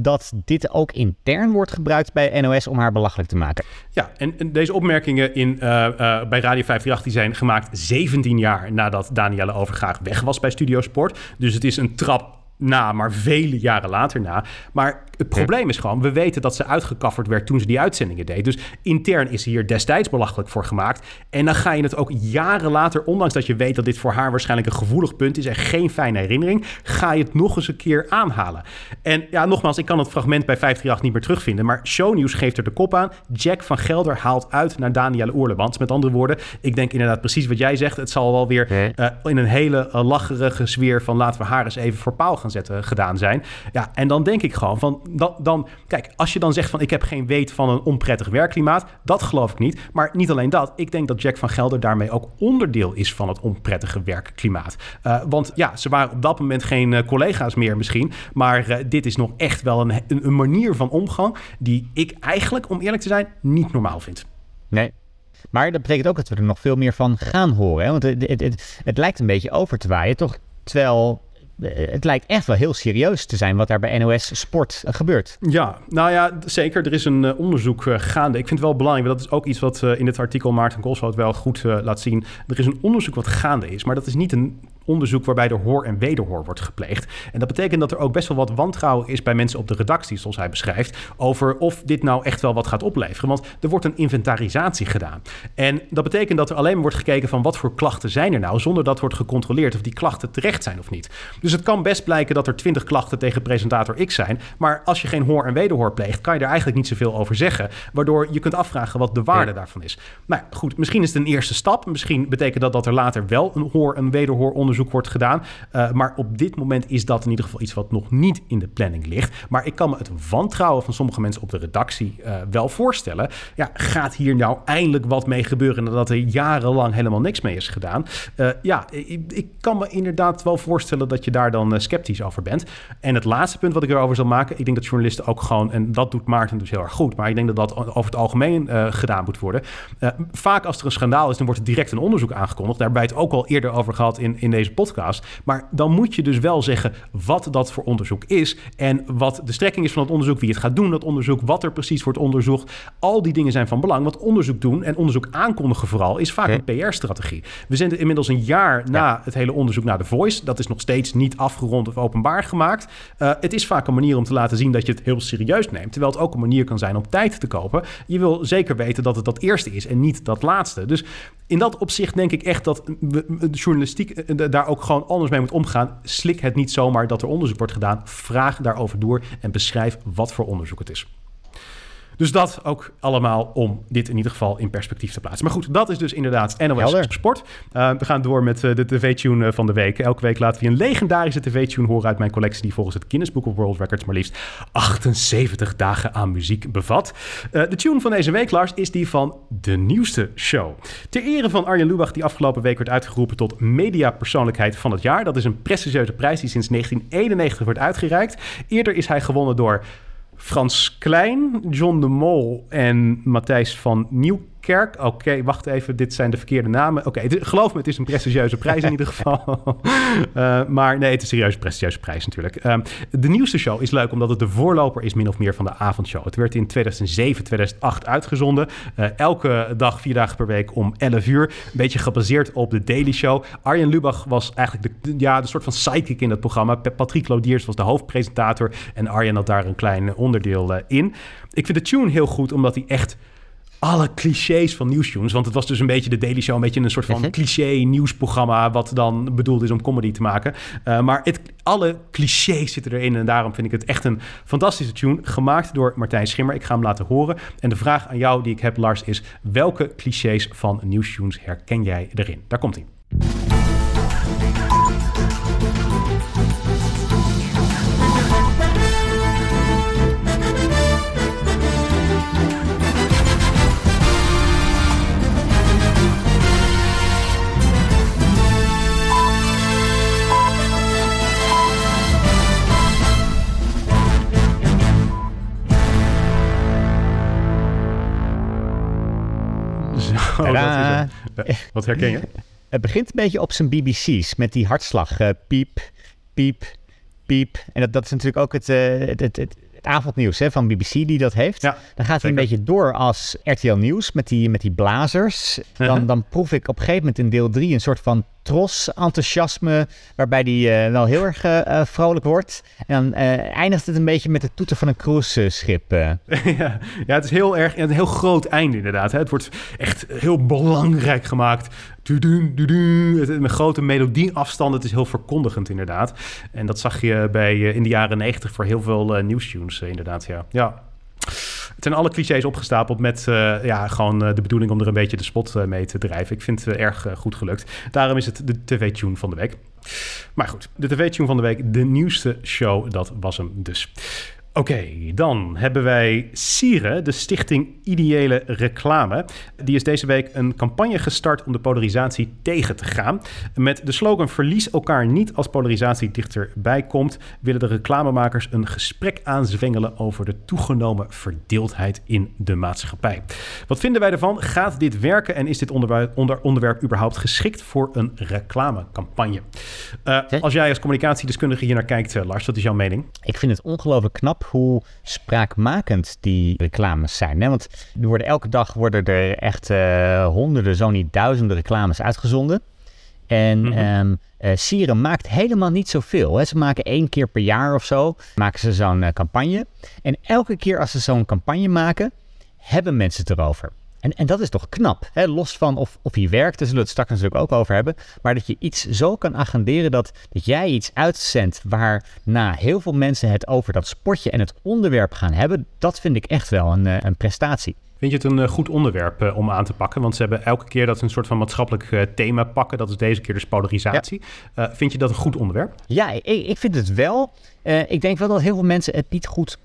dat dit ook intern wordt gebruikt bij NOS om haar belachelijk te maken. Ja, en, deze opmerkingen in, uh, uh, bij Radio 538 die zijn gemaakt 17 jaar nadat Danielle Overgaag weg was bij Studio Sport. Dus het is een trap na, maar vele jaren later na. Maar het probleem is gewoon, we weten dat ze uitgekafferd werd toen ze die uitzendingen deed. Dus intern is ze hier destijds belachelijk voor gemaakt. En dan ga je het ook jaren later, ondanks dat je weet dat dit voor haar waarschijnlijk een gevoelig punt is en geen fijne herinnering, ga je het nog eens een keer aanhalen. En ja, nogmaals, ik kan het fragment bij 538 niet meer terugvinden, maar Shownieuws geeft er de kop aan. Jack van Gelder haalt uit naar Danielle Oerlemans. Met andere woorden, ik denk inderdaad precies wat jij zegt. Het zal wel weer uh, in een hele uh, lacherige sfeer van laten we haar eens even voor paal gaan zetten gedaan zijn. Ja, en dan denk ik gewoon van, dan, dan, kijk, als je dan zegt van ik heb geen weet van een onprettig werkklimaat, dat geloof ik niet. Maar niet alleen dat, ik denk dat Jack van Gelder daarmee ook onderdeel is van het onprettige werkklimaat. Uh, want ja, ze waren op dat moment geen uh, collega's meer misschien, maar uh, dit is nog echt wel een, een, een manier van omgang die ik eigenlijk, om eerlijk te zijn, niet normaal vind. Nee. Maar dat betekent ook dat we er nog veel meer van gaan horen. Hè? Want het, het, het, het lijkt een beetje over te waaien, toch? Terwijl het lijkt echt wel heel serieus te zijn wat daar bij NOS Sport uh, gebeurt. Ja, nou ja, zeker. Er is een uh, onderzoek gaande. Ik vind het wel belangrijk, dat is ook iets wat in het artikel Maarten Kolshout wel goed laat zien. Er is een onderzoek wat gaande is, maar dat is niet een onderzoek waarbij er hoor en wederhoor wordt gepleegd. En dat betekent dat er ook best wel wat wantrouwen is bij mensen op de redactie, zoals hij beschrijft, over of dit nou echt wel wat gaat opleveren. Want er wordt een inventarisatie gedaan. En dat betekent dat er alleen maar wordt gekeken van wat voor klachten zijn er nou, zonder dat wordt gecontroleerd of die klachten terecht zijn of niet. Dus het kan best blijken dat er 20 klachten tegen presentator X zijn, maar als je geen hoor en wederhoor pleegt, kan je er eigenlijk niet zoveel over zeggen, waardoor je kunt afvragen wat de waarde ja. daarvan is. Maar goed, misschien is het een eerste stap. Misschien betekent dat dat er later wel een hoor- en wederhoor wordt gedaan. Uh, maar op dit moment is dat in ieder geval iets wat nog niet in de planning ligt. Maar ik kan me het wantrouwen van sommige mensen op de redactie uh, wel voorstellen. Ja, gaat hier nou eindelijk wat mee gebeuren nadat er jarenlang helemaal niks mee is gedaan? Uh, ja, ik, ik, kan me inderdaad wel voorstellen dat je daar dan sceptisch over bent. En het laatste punt wat ik erover zal maken, ik denk dat journalisten ook gewoon, en dat doet Maarten dus heel erg goed, maar ik denk dat dat over het algemeen gedaan moet worden. vaak als er een schandaal is, dan wordt er direct een onderzoek aangekondigd. Daar hebben wij het ook al eerder over gehad in, in deze podcast. Maar dan moet je dus wel zeggen wat dat voor onderzoek is en wat de strekking is van het onderzoek, wie het gaat doen, dat onderzoek, wat er precies wordt onderzocht. Al die dingen zijn van belang. Want onderzoek doen en onderzoek aankondigen vooral is vaak een PR-strategie. We zijn inmiddels een jaar na het hele onderzoek naar The Voice. Dat is nog steeds niet afgerond of openbaar gemaakt. Uh, het is vaak een manier om te laten zien dat je het heel serieus neemt. Terwijl het ook een manier kan zijn om tijd te kopen. Je wil zeker weten dat het dat eerste is en niet dat laatste. Dus in dat opzicht denk ik echt dat de journalistiek eh, daar ook gewoon anders mee moet omgaan. Slik het niet zomaar dat er onderzoek wordt gedaan. Vraag daarover door en beschrijf wat voor onderzoek het is. Dus dat ook allemaal om dit in ieder geval in perspectief te plaatsen. Maar goed, dat is dus inderdaad NOS Helder. Sport. Uh, we gaan door met uh, de tv-tune van de week. Elke week laten we een legendarische tv-tune horen uit mijn collectie... die volgens het Guinness Book of World Records maar liefst 78 dagen aan muziek bevat. Uh, de tune van deze week, Lars, is die van de nieuwste show. Ter ere van Arjen Lubach, die afgelopen week werd uitgeroepen... tot mediapersoonlijkheid van het jaar. Dat is een prestigieuze prijs die sinds 1991 wordt uitgereikt. Eerder is hij gewonnen door... Frans Klein, John de Mol en Matthijs van Nieuwkerk. Oké, okay, wacht even, dit zijn de verkeerde namen. Oké, geloof me, het is een prestigieuze prijs in ieder geval. uh, (laughs) maar nee, het is een serieus prestigieuze prijs natuurlijk. Uh, de nieuwste show is leuk omdat het de voorloper is min of meer van de avondshow. Het werd in 2007, 2008 uitgezonden. Uh, elke dag, vier dagen per week om 11 uur. Een beetje gebaseerd op de Daily Show. Arjen Lubach was eigenlijk de, ja, de soort van sidekick in het programma. Patrick Lodiers was de hoofdpresentator. En Arjen had daar een klein onderdeel uh, in. Ik vind de tune heel goed omdat hij echt alle clichés van nieuwstunes. Want het was dus een beetje de Daily Show, een beetje een soort van cliché nieuwsprogramma, wat dan bedoeld is om comedy te maken. Uh, maar het, alle clichés zitten erin en daarom vind ik het echt een fantastische tune, gemaakt door Martijn Schimmer. Ik ga hem laten horen. En de vraag aan jou die ik heb, Lars, is welke clichés van nieuwstunes herken jij erin? Daar komt hij. Wat herken je? (laughs) Het begint een beetje op zijn BBC's met die hartslag. eh, piep, piep, piep. En dat, dat is natuurlijk ook het, eh, het, het, het, het avondnieuws hè, van BBC die dat heeft. Ja, Dan gaat hij een beetje door als RTL Nieuws met die, met die blazers. Dan, Uh-huh. dan proef ik op een gegeven moment in deel 3 een soort van tros, enthousiasme, waarbij die eh, wel heel erg eh, eh, vrolijk wordt. En dan eindigt het een beetje met het toeter van een cruiseschip. (laughs) ja, ja, het is heel erg een heel groot einde inderdaad. Hè. Het wordt echt heel belangrijk gemaakt. Tudu, tudu. Het- Met grote melodieafstanden. Het is heel verkondigend inderdaad. En dat zag je bij, in de jaren negentig voor heel veel nieuwstunes inderdaad. Ja. ja. Het zijn alle clichés opgestapeld met eh, ja, gewoon eh, de bedoeling om er een beetje de spot eh, mee te drijven. Ik vind het erg goed gelukt. Daarom is het de tv-tune van de week. Maar goed, de tv-tune van de week, de nieuwste show, dat was hem dus. Oké, dan hebben wij Sieren, de stichting Ideële Reclame. Die is deze week een campagne gestart om de polarisatie tegen te gaan. Met de slogan Verlies elkaar niet als polarisatie dichterbij komt, willen de reclamemakers een gesprek aanzwengelen over de toegenomen verdeeldheid in de maatschappij. Wat vinden wij ervan? Gaat dit werken en is dit onderwerp, onder, onderwerp überhaupt geschikt voor een reclamecampagne? Eh, als jij als communicatiedeskundige hier naar kijkt, eh, Lars, wat is jouw mening? Ik vind het ongelooflijk knap hoe spraakmakend die reclames zijn. Hè? Want er worden elke dag worden er echt eh, honderden, zo niet duizenden reclames uitgezonden. En eh, Sieren maakt helemaal niet zoveel. Hè. Ze maken één keer per jaar of zo, maken ze zo'n eh, campagne. En elke keer als ze zo'n campagne maken, hebben mensen het erover. En, en dat is toch knap, hè? los van of, of hij werkt, daar zullen we het straks natuurlijk ook over hebben. Maar dat je iets zo kan agenderen dat, dat jij iets uitzendt waarna heel veel mensen het over dat sportje en het onderwerp gaan hebben, dat vind ik echt wel een, eh, een prestatie. Vind je het een eh, goed onderwerp eh, om aan te pakken? Want ze hebben elke keer dat ze een soort van maatschappelijk thema pakken. Dat is deze keer dus polarisatie. Vind je dat een goed onderwerp? Ja, ik, ik vind het wel. Ik denk wel dat heel veel mensen het niet goed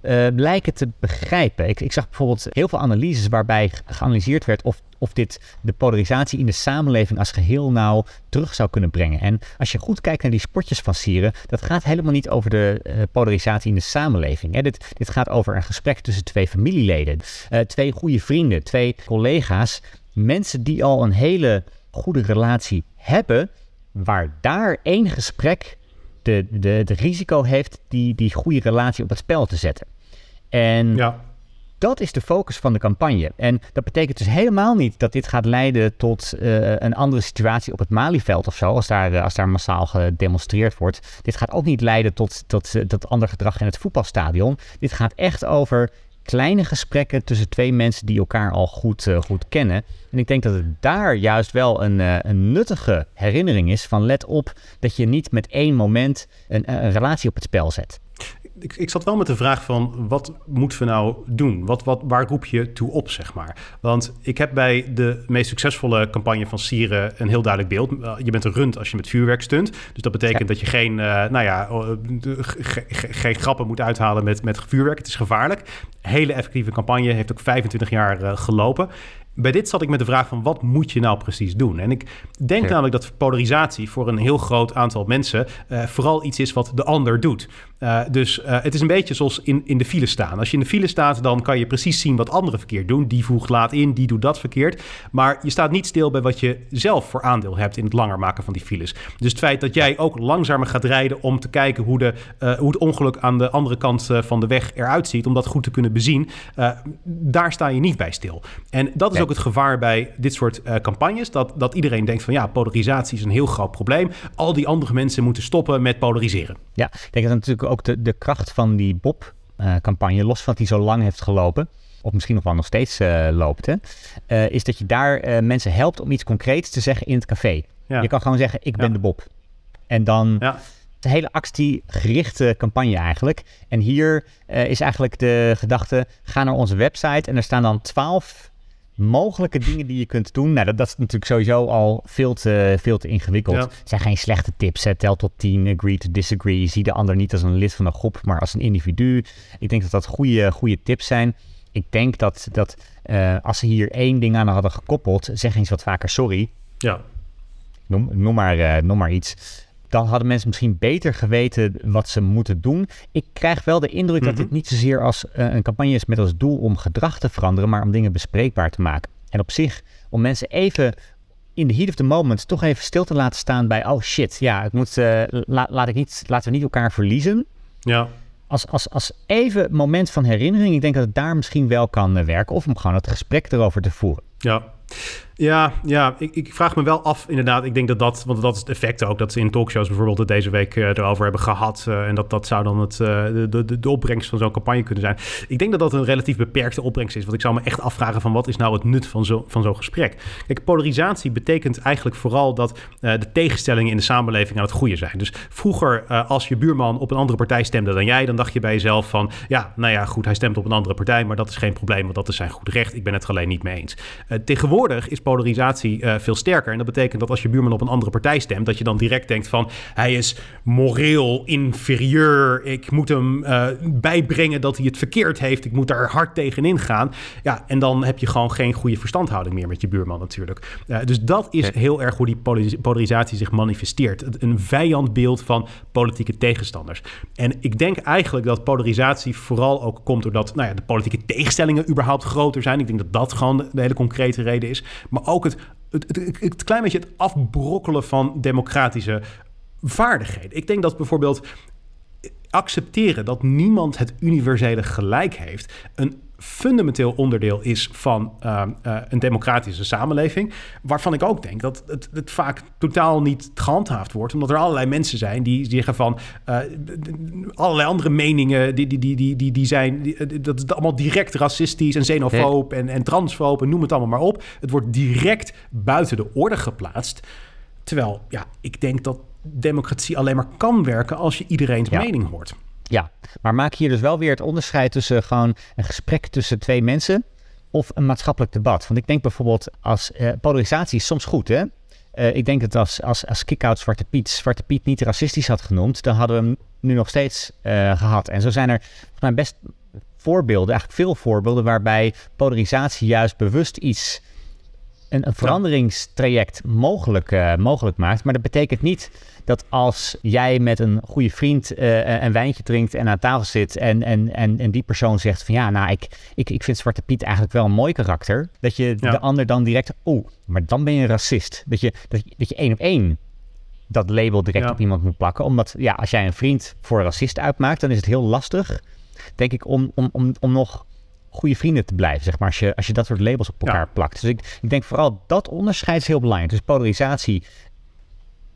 eh, lijken te begrijpen. Ik, ik zag bijvoorbeeld heel veel analyses waarbij geanalyseerd werd of, of dit de polarisatie in de samenleving als geheel nou terug zou kunnen brengen. En als je goed kijkt naar die spotjes van Sieren, dat gaat helemaal niet over de eh, polarisatie in de samenleving. Hè. Dit, dit gaat over een gesprek tussen twee familieleden, eh, twee goede vrienden, twee collega's, mensen die al een hele goede relatie hebben, waar daar één gesprek de, de, de risico heeft die, die goede relatie op het spel te zetten. En Ja. dat is de focus van de campagne. En dat betekent dus helemaal niet dat dit gaat leiden tot eh, een andere situatie op het Malieveld of zo, als daar, eh, als daar massaal gedemonstreerd wordt. Dit gaat ook niet leiden tot, tot, eh, tot ander gedrag in het voetbalstadion. Dit gaat echt over kleine gesprekken tussen twee mensen die elkaar al goed, eh, goed kennen. En ik denk dat het daar juist wel een, eh, een nuttige herinnering is van let op dat je niet met één moment een, een relatie op het spel zet. Ik, ik zat wel met de vraag van wat moeten we nou doen? Wat, wat, waar roep je toe op, zeg maar? Want ik heb bij de meest succesvolle campagne van Sieren een heel duidelijk beeld. Uh, je bent een rund als je met vuurwerk stunt. Dus dat betekent Ja. dat je geen, uh, nou ja, ge, geen grappen moet uithalen met, met vuurwerk. Het is gevaarlijk. Hele effectieve campagne, heeft ook 25 jaar uh, gelopen. Bij dit zat ik met de vraag van wat moet je nou precies doen? En ik denk ja. namelijk dat polarisatie voor een heel groot aantal mensen uh, vooral iets is wat de ander doet. Uh, dus uh, het is een beetje zoals in, in de file staan. Als je in de file staat, dan kan je precies zien wat anderen verkeerd doen. Die voegt laat in, die doet dat verkeerd. Maar je staat niet stil bij wat je zelf voor aandeel hebt in het langer maken van die files. Dus het feit dat jij ook langzamer gaat rijden om te kijken hoe, de, hoe het ongeluk aan de andere kant van de weg eruit ziet, om dat goed te kunnen bezien, daar sta je niet bij stil. En dat is ook het gevaar bij dit soort uh, campagnes, dat, dat iedereen denkt van ja, polarisatie is een heel groot probleem. Al die andere mensen moeten stoppen met polariseren. Ja, ik denk dat natuurlijk ook de, de kracht van die Bob-campagne, los van dat hij zo lang heeft gelopen, of misschien nog wel nog steeds uh, loopt, hè, uh, is dat je daar uh, mensen helpt om iets concreets te zeggen in het café. Ja. Je kan gewoon zeggen, ik ben ja. de Bob. En dan ja. de hele actiegerichte campagne eigenlijk. En hier is eigenlijk de gedachte, ga naar onze website en er staan dan twaalf mogelijke dingen die je kunt doen. Nou, dat, dat is natuurlijk sowieso al veel te, veel te ingewikkeld. Ja. Het zijn geen slechte tips. Hè. Tel tot 10, agree to disagree. Zie de ander niet als een lid van een groep, maar als een individu. Ik denk dat dat goede, goede tips zijn. Ik denk dat, dat uh, als ze hier één ding aan hadden gekoppeld, zeg eens wat vaker sorry. Ja. Noem, noem, maar, uh, noem maar iets. Dan hadden mensen misschien beter geweten wat ze moeten doen. Ik krijg wel de indruk mm -hmm. dat dit niet zozeer als uh, een campagne is met als doel om gedrag te veranderen, maar om dingen bespreekbaar te maken. En op zich, om mensen even in de heat of the moment toch even stil te laten staan bij, oh shit, ja, ik moet, uh, laat ik niet, laten we niet elkaar verliezen. Ja. Als, als, als even moment van herinnering, ik denk dat het daar misschien wel kan uh, werken. Of om gewoon het gesprek erover te voeren. Ja. Ja, ja ik, ik, vraag me wel af, inderdaad. Ik denk dat dat, want dat is het effect ook, dat ze in talkshows bijvoorbeeld het deze week uh, erover hebben gehad. Uh, en dat, dat zou dan het, uh, de, de, de opbrengst van zo'n campagne kunnen zijn. Ik denk dat dat een relatief beperkte opbrengst is. Want ik zou me echt afvragen van wat is nou het nut van zo'n van zo'n gesprek. Kijk, polarisatie betekent eigenlijk vooral dat de tegenstellingen in de samenleving aan het groeien zijn. Dus vroeger, als je buurman op een andere partij stemde dan jij, dan dacht je bij jezelf van, ja, nou ja, goed, hij stemt op een andere partij, maar dat is geen probleem, want dat is zijn goed recht. Ik ben het alleen niet mee eens. tegenwoordig is polarisatie uh, veel sterker. En dat betekent dat als je buurman op een andere partij stemt, dat je dan direct denkt van hij is moreel inferieur. Ik moet hem uh, bijbrengen dat hij het verkeerd heeft. Ik moet daar hard tegenin gaan. Ja, en dan heb je gewoon geen goede verstandhouding meer met je buurman natuurlijk. Uh, dus dat is heel erg hoe die polarisatie zich manifesteert. Een vijandbeeld van politieke tegenstanders. En ik denk eigenlijk dat polarisatie vooral ook komt doordat nou ja, de politieke tegenstellingen überhaupt groter zijn. Ik denk dat dat gewoon de hele concrete reden is. Maar ook het het, het, het, klein beetje het afbrokkelen van democratische vaardigheden. Ik denk dat bijvoorbeeld accepteren dat niemand het universele gelijk heeft, een fundamenteel onderdeel is van uh, uh, een democratische samenleving. Waarvan ik ook denk dat het, het, vaak totaal niet gehandhaafd wordt. Omdat er allerlei mensen zijn die zeggen van uh, allerlei andere meningen. Die, die, die, die, die, die zijn. Die, dat is allemaal direct racistisch en xenofoob en, en transfoob en noem het allemaal maar op. Het wordt direct buiten de orde geplaatst. Terwijl, ja, ik denk dat democratie alleen maar kan werken als je iedereen's ja. mening hoort. Ja, maar maak hier dus wel weer het onderscheid tussen gewoon een gesprek tussen twee mensen of een maatschappelijk debat. Want ik denk bijvoorbeeld als uh, polarisatie is soms goed, hè? Uh, ik denk dat als, als, als kick-out Zwarte Piet Zwarte Piet niet racistisch had genoemd, dan hadden we hem nu nog steeds uh, gehad. En zo zijn er volgens mij best voorbeelden, eigenlijk veel voorbeelden, waarbij polarisatie juist bewust iets een, een veranderingstraject mogelijk, uh, mogelijk maakt. Maar dat betekent niet dat als jij met een goede vriend uh, een wijntje drinkt en aan tafel zit en, en, en, en die persoon zegt van ja, nou, ik, ik, ik vind Zwarte Piet eigenlijk wel een mooi karakter. Dat je ja. de ander dan direct, oh, maar dan ben je een racist. Dat je, dat, dat je één op één dat label direct ja. op iemand moet plakken. Omdat ja, als jij een vriend voor racist uitmaakt, dan is het heel lastig, denk ik, om, om, om, om nog goede vrienden te blijven, zeg maar, als je, als je dat soort labels op elkaar ja. plakt. Dus ik, ik denk vooral dat onderscheid is heel belangrijk. Dus polarisatie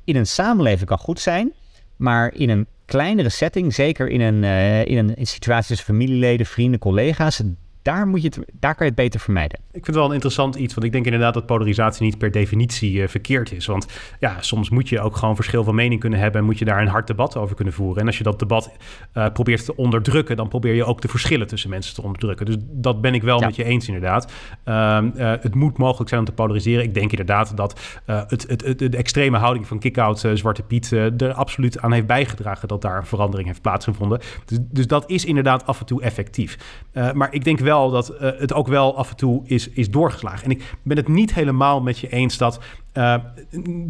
in een samenleving kan goed zijn, maar in een kleinere setting, zeker in een, uh, in een in situatie tussen familieleden, vrienden, collega's, daar, moet je het, daar kan je het beter vermijden. Ik vind het wel een interessant iets, want ik denk inderdaad dat polarisatie niet per definitie uh, verkeerd is. Want ja, soms moet je ook gewoon verschil van mening kunnen hebben en moet je daar een hard debat over kunnen voeren. En als je dat debat uh, probeert te onderdrukken, dan probeer je ook de verschillen tussen mensen te onderdrukken. Dus dat ben ik wel ja. met je eens inderdaad. Uh, het moet mogelijk zijn om te polariseren. Ik denk inderdaad dat het, het, het, de extreme houding van kick-out Zwarte Piet er absoluut aan heeft bijgedragen dat daar een verandering heeft plaatsgevonden. Dus, dus dat is inderdaad af en toe effectief. maar ik denk wel dat uh, het ook wel af en toe is, is doorgeslagen. En ik ben het niet helemaal met je eens dat uh,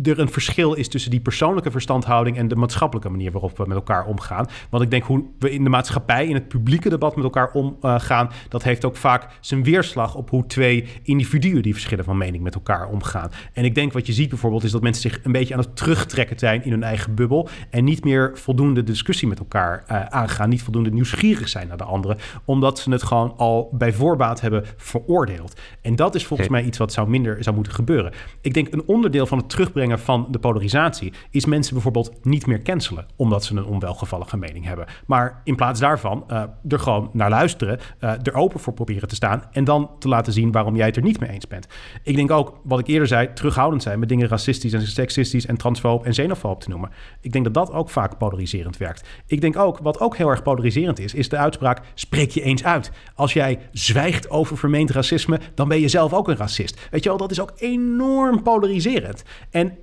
er een verschil is tussen die persoonlijke verstandhouding en de maatschappelijke manier waarop we met elkaar omgaan. Want ik denk hoe we in de maatschappij, in het publieke debat met elkaar omgaan, uh, dat heeft ook vaak zijn weerslag op hoe twee individuen die verschillen van mening met elkaar omgaan. En ik denk wat je ziet bijvoorbeeld is dat mensen zich een beetje aan het terugtrekken zijn in hun eigen bubbel en niet meer voldoende discussie met elkaar uh, aangaan, niet voldoende nieuwsgierig zijn naar de anderen, omdat ze het gewoon al bij voorbaat hebben veroordeeld. En dat is volgens mij iets wat zou minder zou moeten gebeuren. Ik denk een onderdeel van het terugbrengen van de polarisatie is mensen bijvoorbeeld niet meer cancelen omdat ze een onwelgevallige mening hebben. Maar in plaats daarvan uh, er gewoon naar luisteren, uh, er open voor proberen te staan en dan te laten zien waarom jij het er niet mee eens bent. Ik denk ook, wat ik eerder zei, terughoudend zijn met dingen racistisch en seksistisch en transfoob en xenofoob te noemen. Ik denk dat dat ook vaak polariserend werkt. Ik denk ook, wat ook heel erg polariserend is, is de uitspraak: spreek je eens uit. Als jij zwijgt over vermeend racisme, dan ben je zelf ook een racist. Weet je wel, dat is ook enorm polariserend. En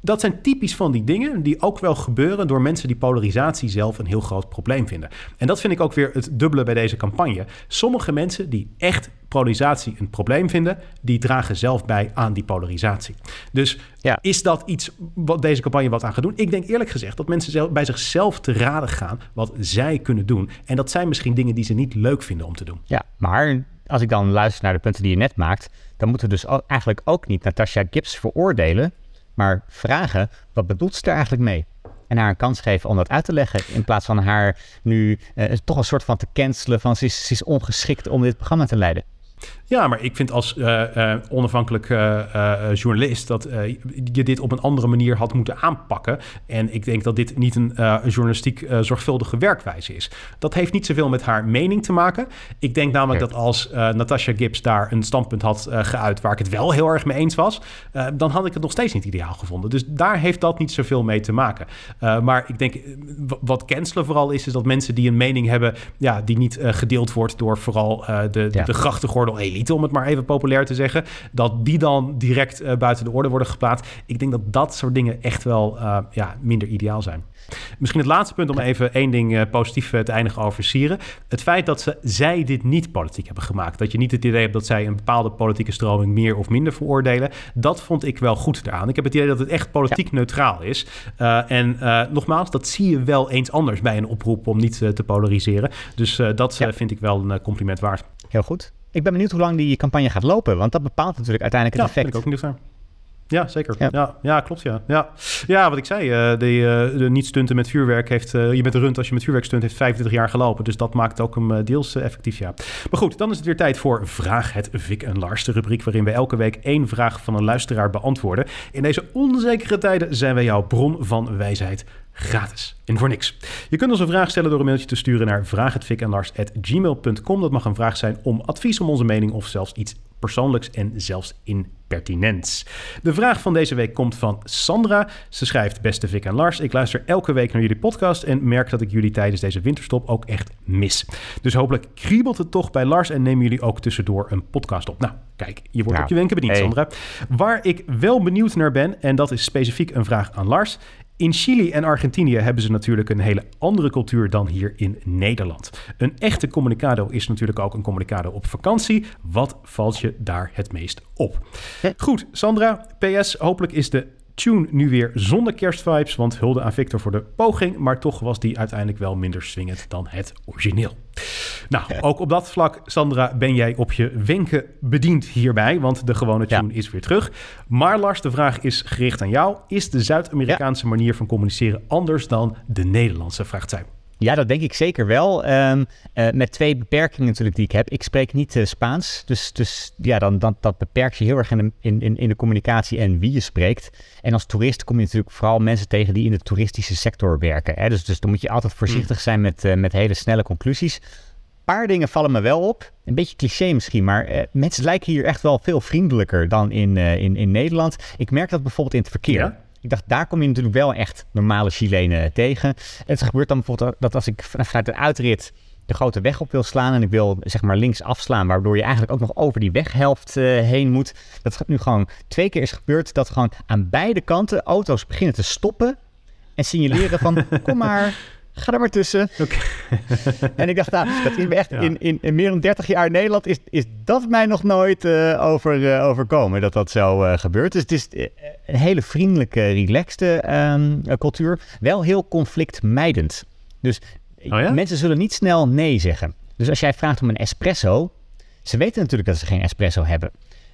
dat zijn typisch van die dingen die ook wel gebeuren door mensen die polarisatie zelf een heel groot probleem vinden. En dat vind ik ook weer het dubbele bij deze campagne. Sommige mensen die echt polarisatie een probleem vinden, die dragen zelf bij aan die polarisatie. Dus ja. is dat iets wat deze campagne wat aan gaat doen? Ik denk eerlijk gezegd dat mensen zelf, bij zichzelf te raden gaan wat zij kunnen doen. En dat zijn misschien dingen die ze niet leuk vinden om te doen. Ja, maar als ik dan luister naar de punten die je net maakt, dan moeten we dus eigenlijk ook niet Natasha Gibbs veroordelen, maar vragen wat bedoelt ze er eigenlijk mee? En haar een kans geven om dat uit te leggen. In plaats van haar nu uh, toch een soort van te cancelen van ze is, ze is ongeschikt om dit programma te leiden. Ja, maar ik vind als uh, onafhankelijk uh, journalist dat je dit op een andere manier had moeten aanpakken. En ik denk dat dit niet een journalistiek zorgvuldige werkwijze is. Dat heeft niet zoveel met haar mening te maken. Ik denk namelijk dat als Natasha Gibbs daar een standpunt had geuit waar ik het wel heel erg mee eens was, dan had ik het nog steeds niet ideaal gevonden. Dus daar heeft dat niet zoveel mee te maken. maar ik denk wat cancelen vooral is, is dat mensen die een mening hebben, ja, die niet gedeeld wordt door vooral de, ja. de grachtengordel elite, om het maar even populair te zeggen, dat die dan direct uh, buiten de orde worden geplaatst. Ik denk dat dat soort dingen echt wel uh, ja, minder ideaal zijn. Misschien het laatste punt om even één ding uh, positief te eindigen over Sieren. Het feit dat ze, zij dit niet politiek hebben gemaakt. Dat je niet het idee hebt dat zij een bepaalde politieke stroming meer of minder veroordelen. Dat vond ik wel goed eraan. Ik heb het idee dat het echt politiek ja. neutraal is. Uh, en uh, nogmaals, dat zie je wel eens anders bij een oproep om niet te polariseren. Dus dat ja. vind ik wel een compliment waard. Heel goed. Ik ben benieuwd hoe lang die campagne gaat lopen, want dat bepaalt natuurlijk uiteindelijk het ja, effect. ik ook niet Ja, zeker. Ja. Ja, ja, klopt. Ja. Ja. ja, wat ik zei, uh, de, uh, de niet stunten met vuurwerk heeft... Uh, je bent een rund als je met vuurwerk stunt, heeft 25 jaar gelopen. Dus dat maakt ook hem deels effectief, ja. Maar goed, dan is het weer tijd voor Vraag het Vic en Lars. De rubriek waarin we elke week één vraag van een luisteraar beantwoorden. In deze onzekere tijden zijn wij jouw bron van wijsheid gratis en voor niks. Je kunt ons een vraag stellen door een mailtje te sturen naar vraaghetvikanlars.gmail.com. Dat mag een vraag zijn om advies, om onze mening of zelfs iets persoonlijks en zelfs impertinents. De vraag van deze week komt van Sandra. Ze schrijft: Beste Vic en Lars, ik luister elke week naar jullie podcast en merk dat ik jullie tijdens deze winterstop ook echt mis. Dus hopelijk kriebelt het toch bij Lars en nemen jullie ook tussendoor een podcast op. Nou, kijk, je wordt nou, op je wenken bediend, hey. Sandra. Waar ik wel benieuwd naar ben, en dat is specifiek een vraag aan Lars, in Chili en Argentinië hebben ze natuurlijk een hele andere cultuur dan hier in Nederland. Een echte communicado is natuurlijk ook een communicado op vakantie. Wat valt je daar het meest op? Goed, Sandra, PS, hopelijk is de tune nu weer zonder kerstvibes, want hulde aan Victor voor de poging, maar toch was die uiteindelijk wel minder swingend dan het origineel. Nou, ook op dat vlak, Sandra, ben jij op je wenken bediend hierbij, want de gewone tune ja. is weer terug. Maar Lars, de vraag is gericht aan jou. Is de Zuid-Amerikaanse ja. manier van communiceren anders dan de Nederlandse, vraagt zij. Ja, dat denk ik zeker wel. Um, uh, met twee beperkingen natuurlijk die ik heb. Ik spreek niet uh, Spaans, dus, dus ja, dan, dan, dat beperkt je heel erg in de, in, in de communicatie en wie je spreekt. En als toerist kom je natuurlijk vooral mensen tegen die in de toeristische sector werken. Hè? Dus, dus dan moet je altijd voorzichtig zijn met, uh, met hele snelle conclusies. Een paar dingen vallen me wel op. Een beetje cliché misschien, maar mensen lijken hier echt wel veel vriendelijker dan in, in, in Nederland. Ik merk dat bijvoorbeeld in het verkeer. Ja? Ik dacht, daar kom je natuurlijk wel echt normale Chilenen tegen. Het gebeurt dan bijvoorbeeld dat als ik vanuit een uitrit de grote weg op wil slaan en ik wil zeg maar links afslaan, waardoor je eigenlijk ook nog over die weghelft uh, heen moet. Dat gaat nu gewoon twee keer is gebeurd dat gewoon aan beide kanten auto's beginnen te stoppen en signaleren van (laughs) kom maar, ga er maar tussen. Okay. (laughs) en ik dacht, nou, dat is echt ja. in, in, in, meer dan 30 jaar in Nederland is, is dat mij nog nooit uh, over, uh, overkomen, dat dat zo uh, gebeurt. Dus het is een hele vriendelijke, relaxte um, cultuur. Wel heel conflictmijdend. Dus oh ja? mensen zullen niet snel nee zeggen. Dus als jij vraagt om een espresso, ze weten natuurlijk dat ze geen espresso hebben.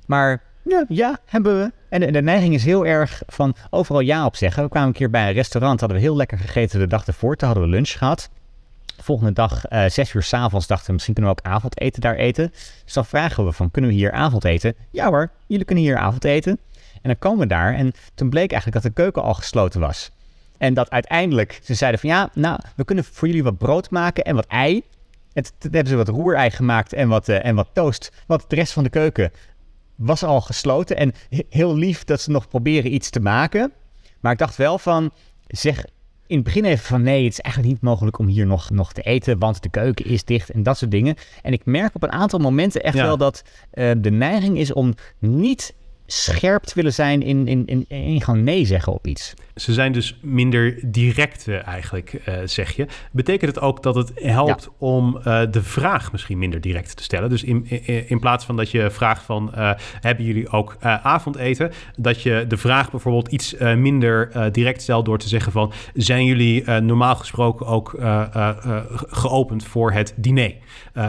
Maar ja, ja, hebben we. En de, neiging is heel erg van overal ja op zeggen. We kwamen een keer bij een restaurant, hadden we heel lekker gegeten de dag ervoor. Toen hadden we lunch gehad. De volgende dag, uh, zes uur s'avonds, dachten we misschien kunnen we ook avondeten daar eten. Dus dan vragen we van, kunnen we hier avondeten? Ja hoor, jullie kunnen hier avondeten. En dan komen we daar en toen bleek eigenlijk dat de keuken al gesloten was. En dat uiteindelijk, ze zeiden van ja, nou, we kunnen voor jullie wat brood maken en wat ei. En toen hebben ze wat roerei gemaakt en wat, uh, en wat toast. Want de rest van de keuken was al gesloten. En heel lief dat ze nog proberen iets te maken. Maar ik dacht wel van, zeg in het begin even van nee, het is eigenlijk niet mogelijk om hier nog, nog te eten, want de keuken is dicht en dat soort dingen. En ik merk op een aantal momenten echt ja. wel dat uh, de neiging is om niet scherp willen zijn in, in, in, in gewoon nee zeggen op iets. Ze zijn dus minder direct uh, eigenlijk, uh, zeg je. Betekent het ook dat het helpt ja. om uh, de vraag misschien minder direct te stellen? Dus in, in, in plaats van dat je vraagt van, hebben jullie ook avondeten? Dat je de vraag bijvoorbeeld iets minder direct stelt door te zeggen van, zijn jullie normaal gesproken ook geopend voor het diner?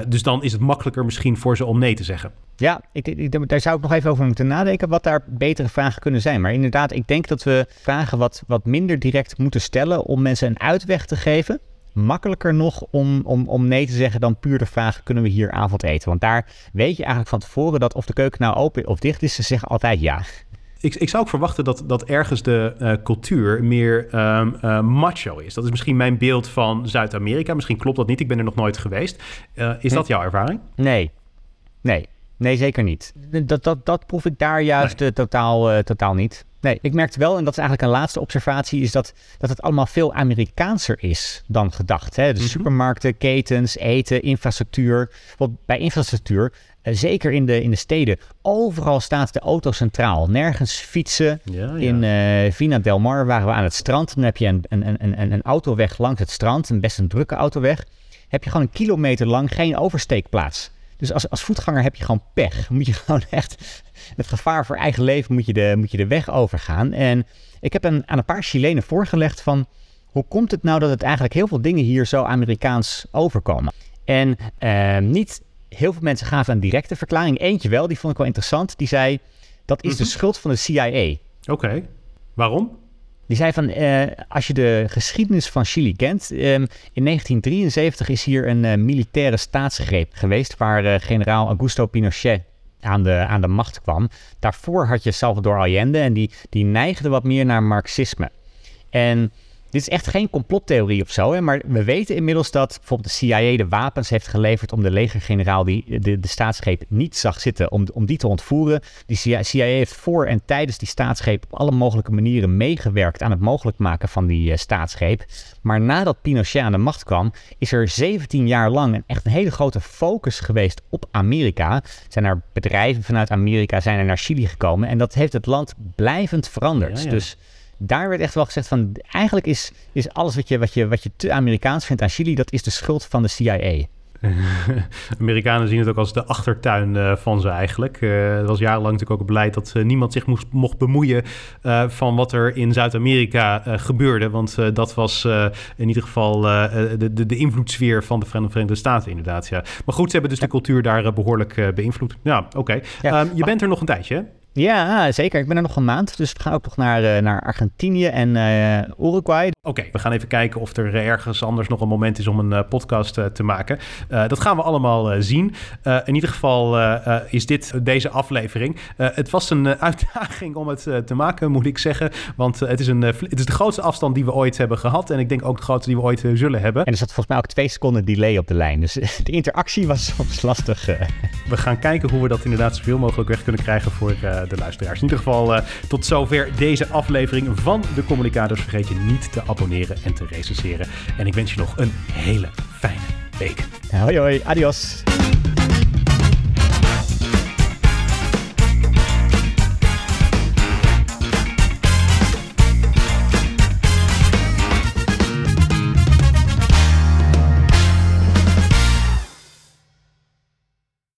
dus dan is het makkelijker misschien voor ze om nee te zeggen. Ja, ik, ik, daar zou ik nog even over moeten nadenken wat daar betere vragen kunnen zijn. Maar inderdaad, ik denk dat we vragen wat, wat minder direct moeten stellen om mensen een uitweg te geven. Makkelijker nog om, om, om nee te zeggen dan puur de vraag: kunnen we hier avond eten? Want daar weet je eigenlijk van tevoren dat of de keuken nou open of dicht is, ze zeggen altijd ja. Ik, ik, zou ook verwachten dat, dat ergens de uh, cultuur meer um, uh, macho is. Dat is misschien mijn beeld van Zuid-Amerika. Misschien klopt dat niet. Ik ben er nog nooit geweest. Uh, is dat jouw ervaring? Nee. Nee. Nee, zeker niet. Dat, dat, dat proef ik daar juist nee. totaal, totaal niet. Nee, ik merkte wel, en dat is eigenlijk een laatste observatie, is dat, dat het allemaal veel Amerikaanser is dan gedacht. Hè? De mm -hmm. supermarkten, ketens, eten, infrastructuur. Want bij infrastructuur, uh, zeker in de, in de steden, overal staat de auto centraal. Nergens fietsen. Ja, ja. In uh, Vina del Mar waren we aan het strand. Dan heb je een, een, een, een, een autoweg langs het strand, een best een drukke autoweg. Heb je gewoon een kilometer lang geen oversteekplaats. Dus als, als voetganger heb je gewoon pech. (laughs) Moet je gewoon echt met gevaar voor eigen leven moet je de, moet je de weg overgaan. En ik heb een, aan een paar Chilenen voorgelegd van... hoe komt het nou dat het eigenlijk heel veel dingen hier zo Amerikaans overkomen? En uh, niet heel veel mensen gaven een directe verklaring. Eentje wel, die vond ik wel interessant. Die zei, dat is mm -hmm. de schuld van de CIA. Oké, okay. waarom? Die zei van, uh, als je de geschiedenis van Chili kent, um, in 1973 is hier een uh, militaire staatsgreep geweest waar uh, generaal Augusto Pinochet aan de, aan de macht kwam. Daarvoor had je Salvador Allende en die, die neigde wat meer naar marxisme. En dit is echt geen complottheorie of zo, hè, maar we weten inmiddels dat bijvoorbeeld de CIA de wapens heeft geleverd om de legergeneraal die de, de staatsgreep niet zag zitten, om, om die te ontvoeren. Die CIA heeft voor en tijdens die staatsgreep op alle mogelijke manieren meegewerkt aan het mogelijk maken van die uh, staatsgreep. Maar nadat Pinochet aan de macht kwam, is er 17 jaar lang een echt een hele grote focus geweest op Amerika. Zijn er bedrijven vanuit Amerika zijn er naar Chili gekomen en dat heeft het land blijvend veranderd. Ja, ja. Dus daar werd echt wel gezegd van... eigenlijk is, is alles wat je, wat, je, wat je te Amerikaans vindt aan Chili... dat is de schuld van de CIA. (laughs) Amerikanen zien het ook als de achtertuin uh, van ze eigenlijk. Uh, er was jarenlang natuurlijk ook beleid dat uh, niemand zich moest, mocht bemoeien van wat er in Zuid-Amerika gebeurde. Want dat was in ieder geval de, de, de invloedssfeer van de Verenigde Staten inderdaad. Ja. Maar goed, ze hebben dus ja. de cultuur daar behoorlijk beïnvloed. Ja, oké. Okay. Ja. Um, je bent er nog een tijdje, hè? Ja, zeker. Ik ben er nog een maand. Dus we gaan ook nog naar, uh, naar Argentinië en uh, Uruguay. Oké, okay, we gaan even kijken of er ergens anders nog een moment is om een uh, podcast te maken. dat gaan we allemaal zien. in ieder geval is dit deze aflevering. het was een (laughs) uitdaging om het te maken, moet ik zeggen. Want het, is een, het is de grootste afstand die we ooit hebben gehad. En ik denk ook de grootste die we ooit zullen hebben. En er zat volgens mij ook twee seconden delay op de lijn. Dus (laughs) de interactie was soms lastig. we gaan kijken hoe we dat inderdaad zoveel mogelijk weg kunnen krijgen voor de luisteraars. In ieder geval uh, tot zover deze aflevering van de Communicators. Vergeet je niet te abonneren en te recenseren. En ik wens je nog een hele fijne week. Hoi hoi, adios.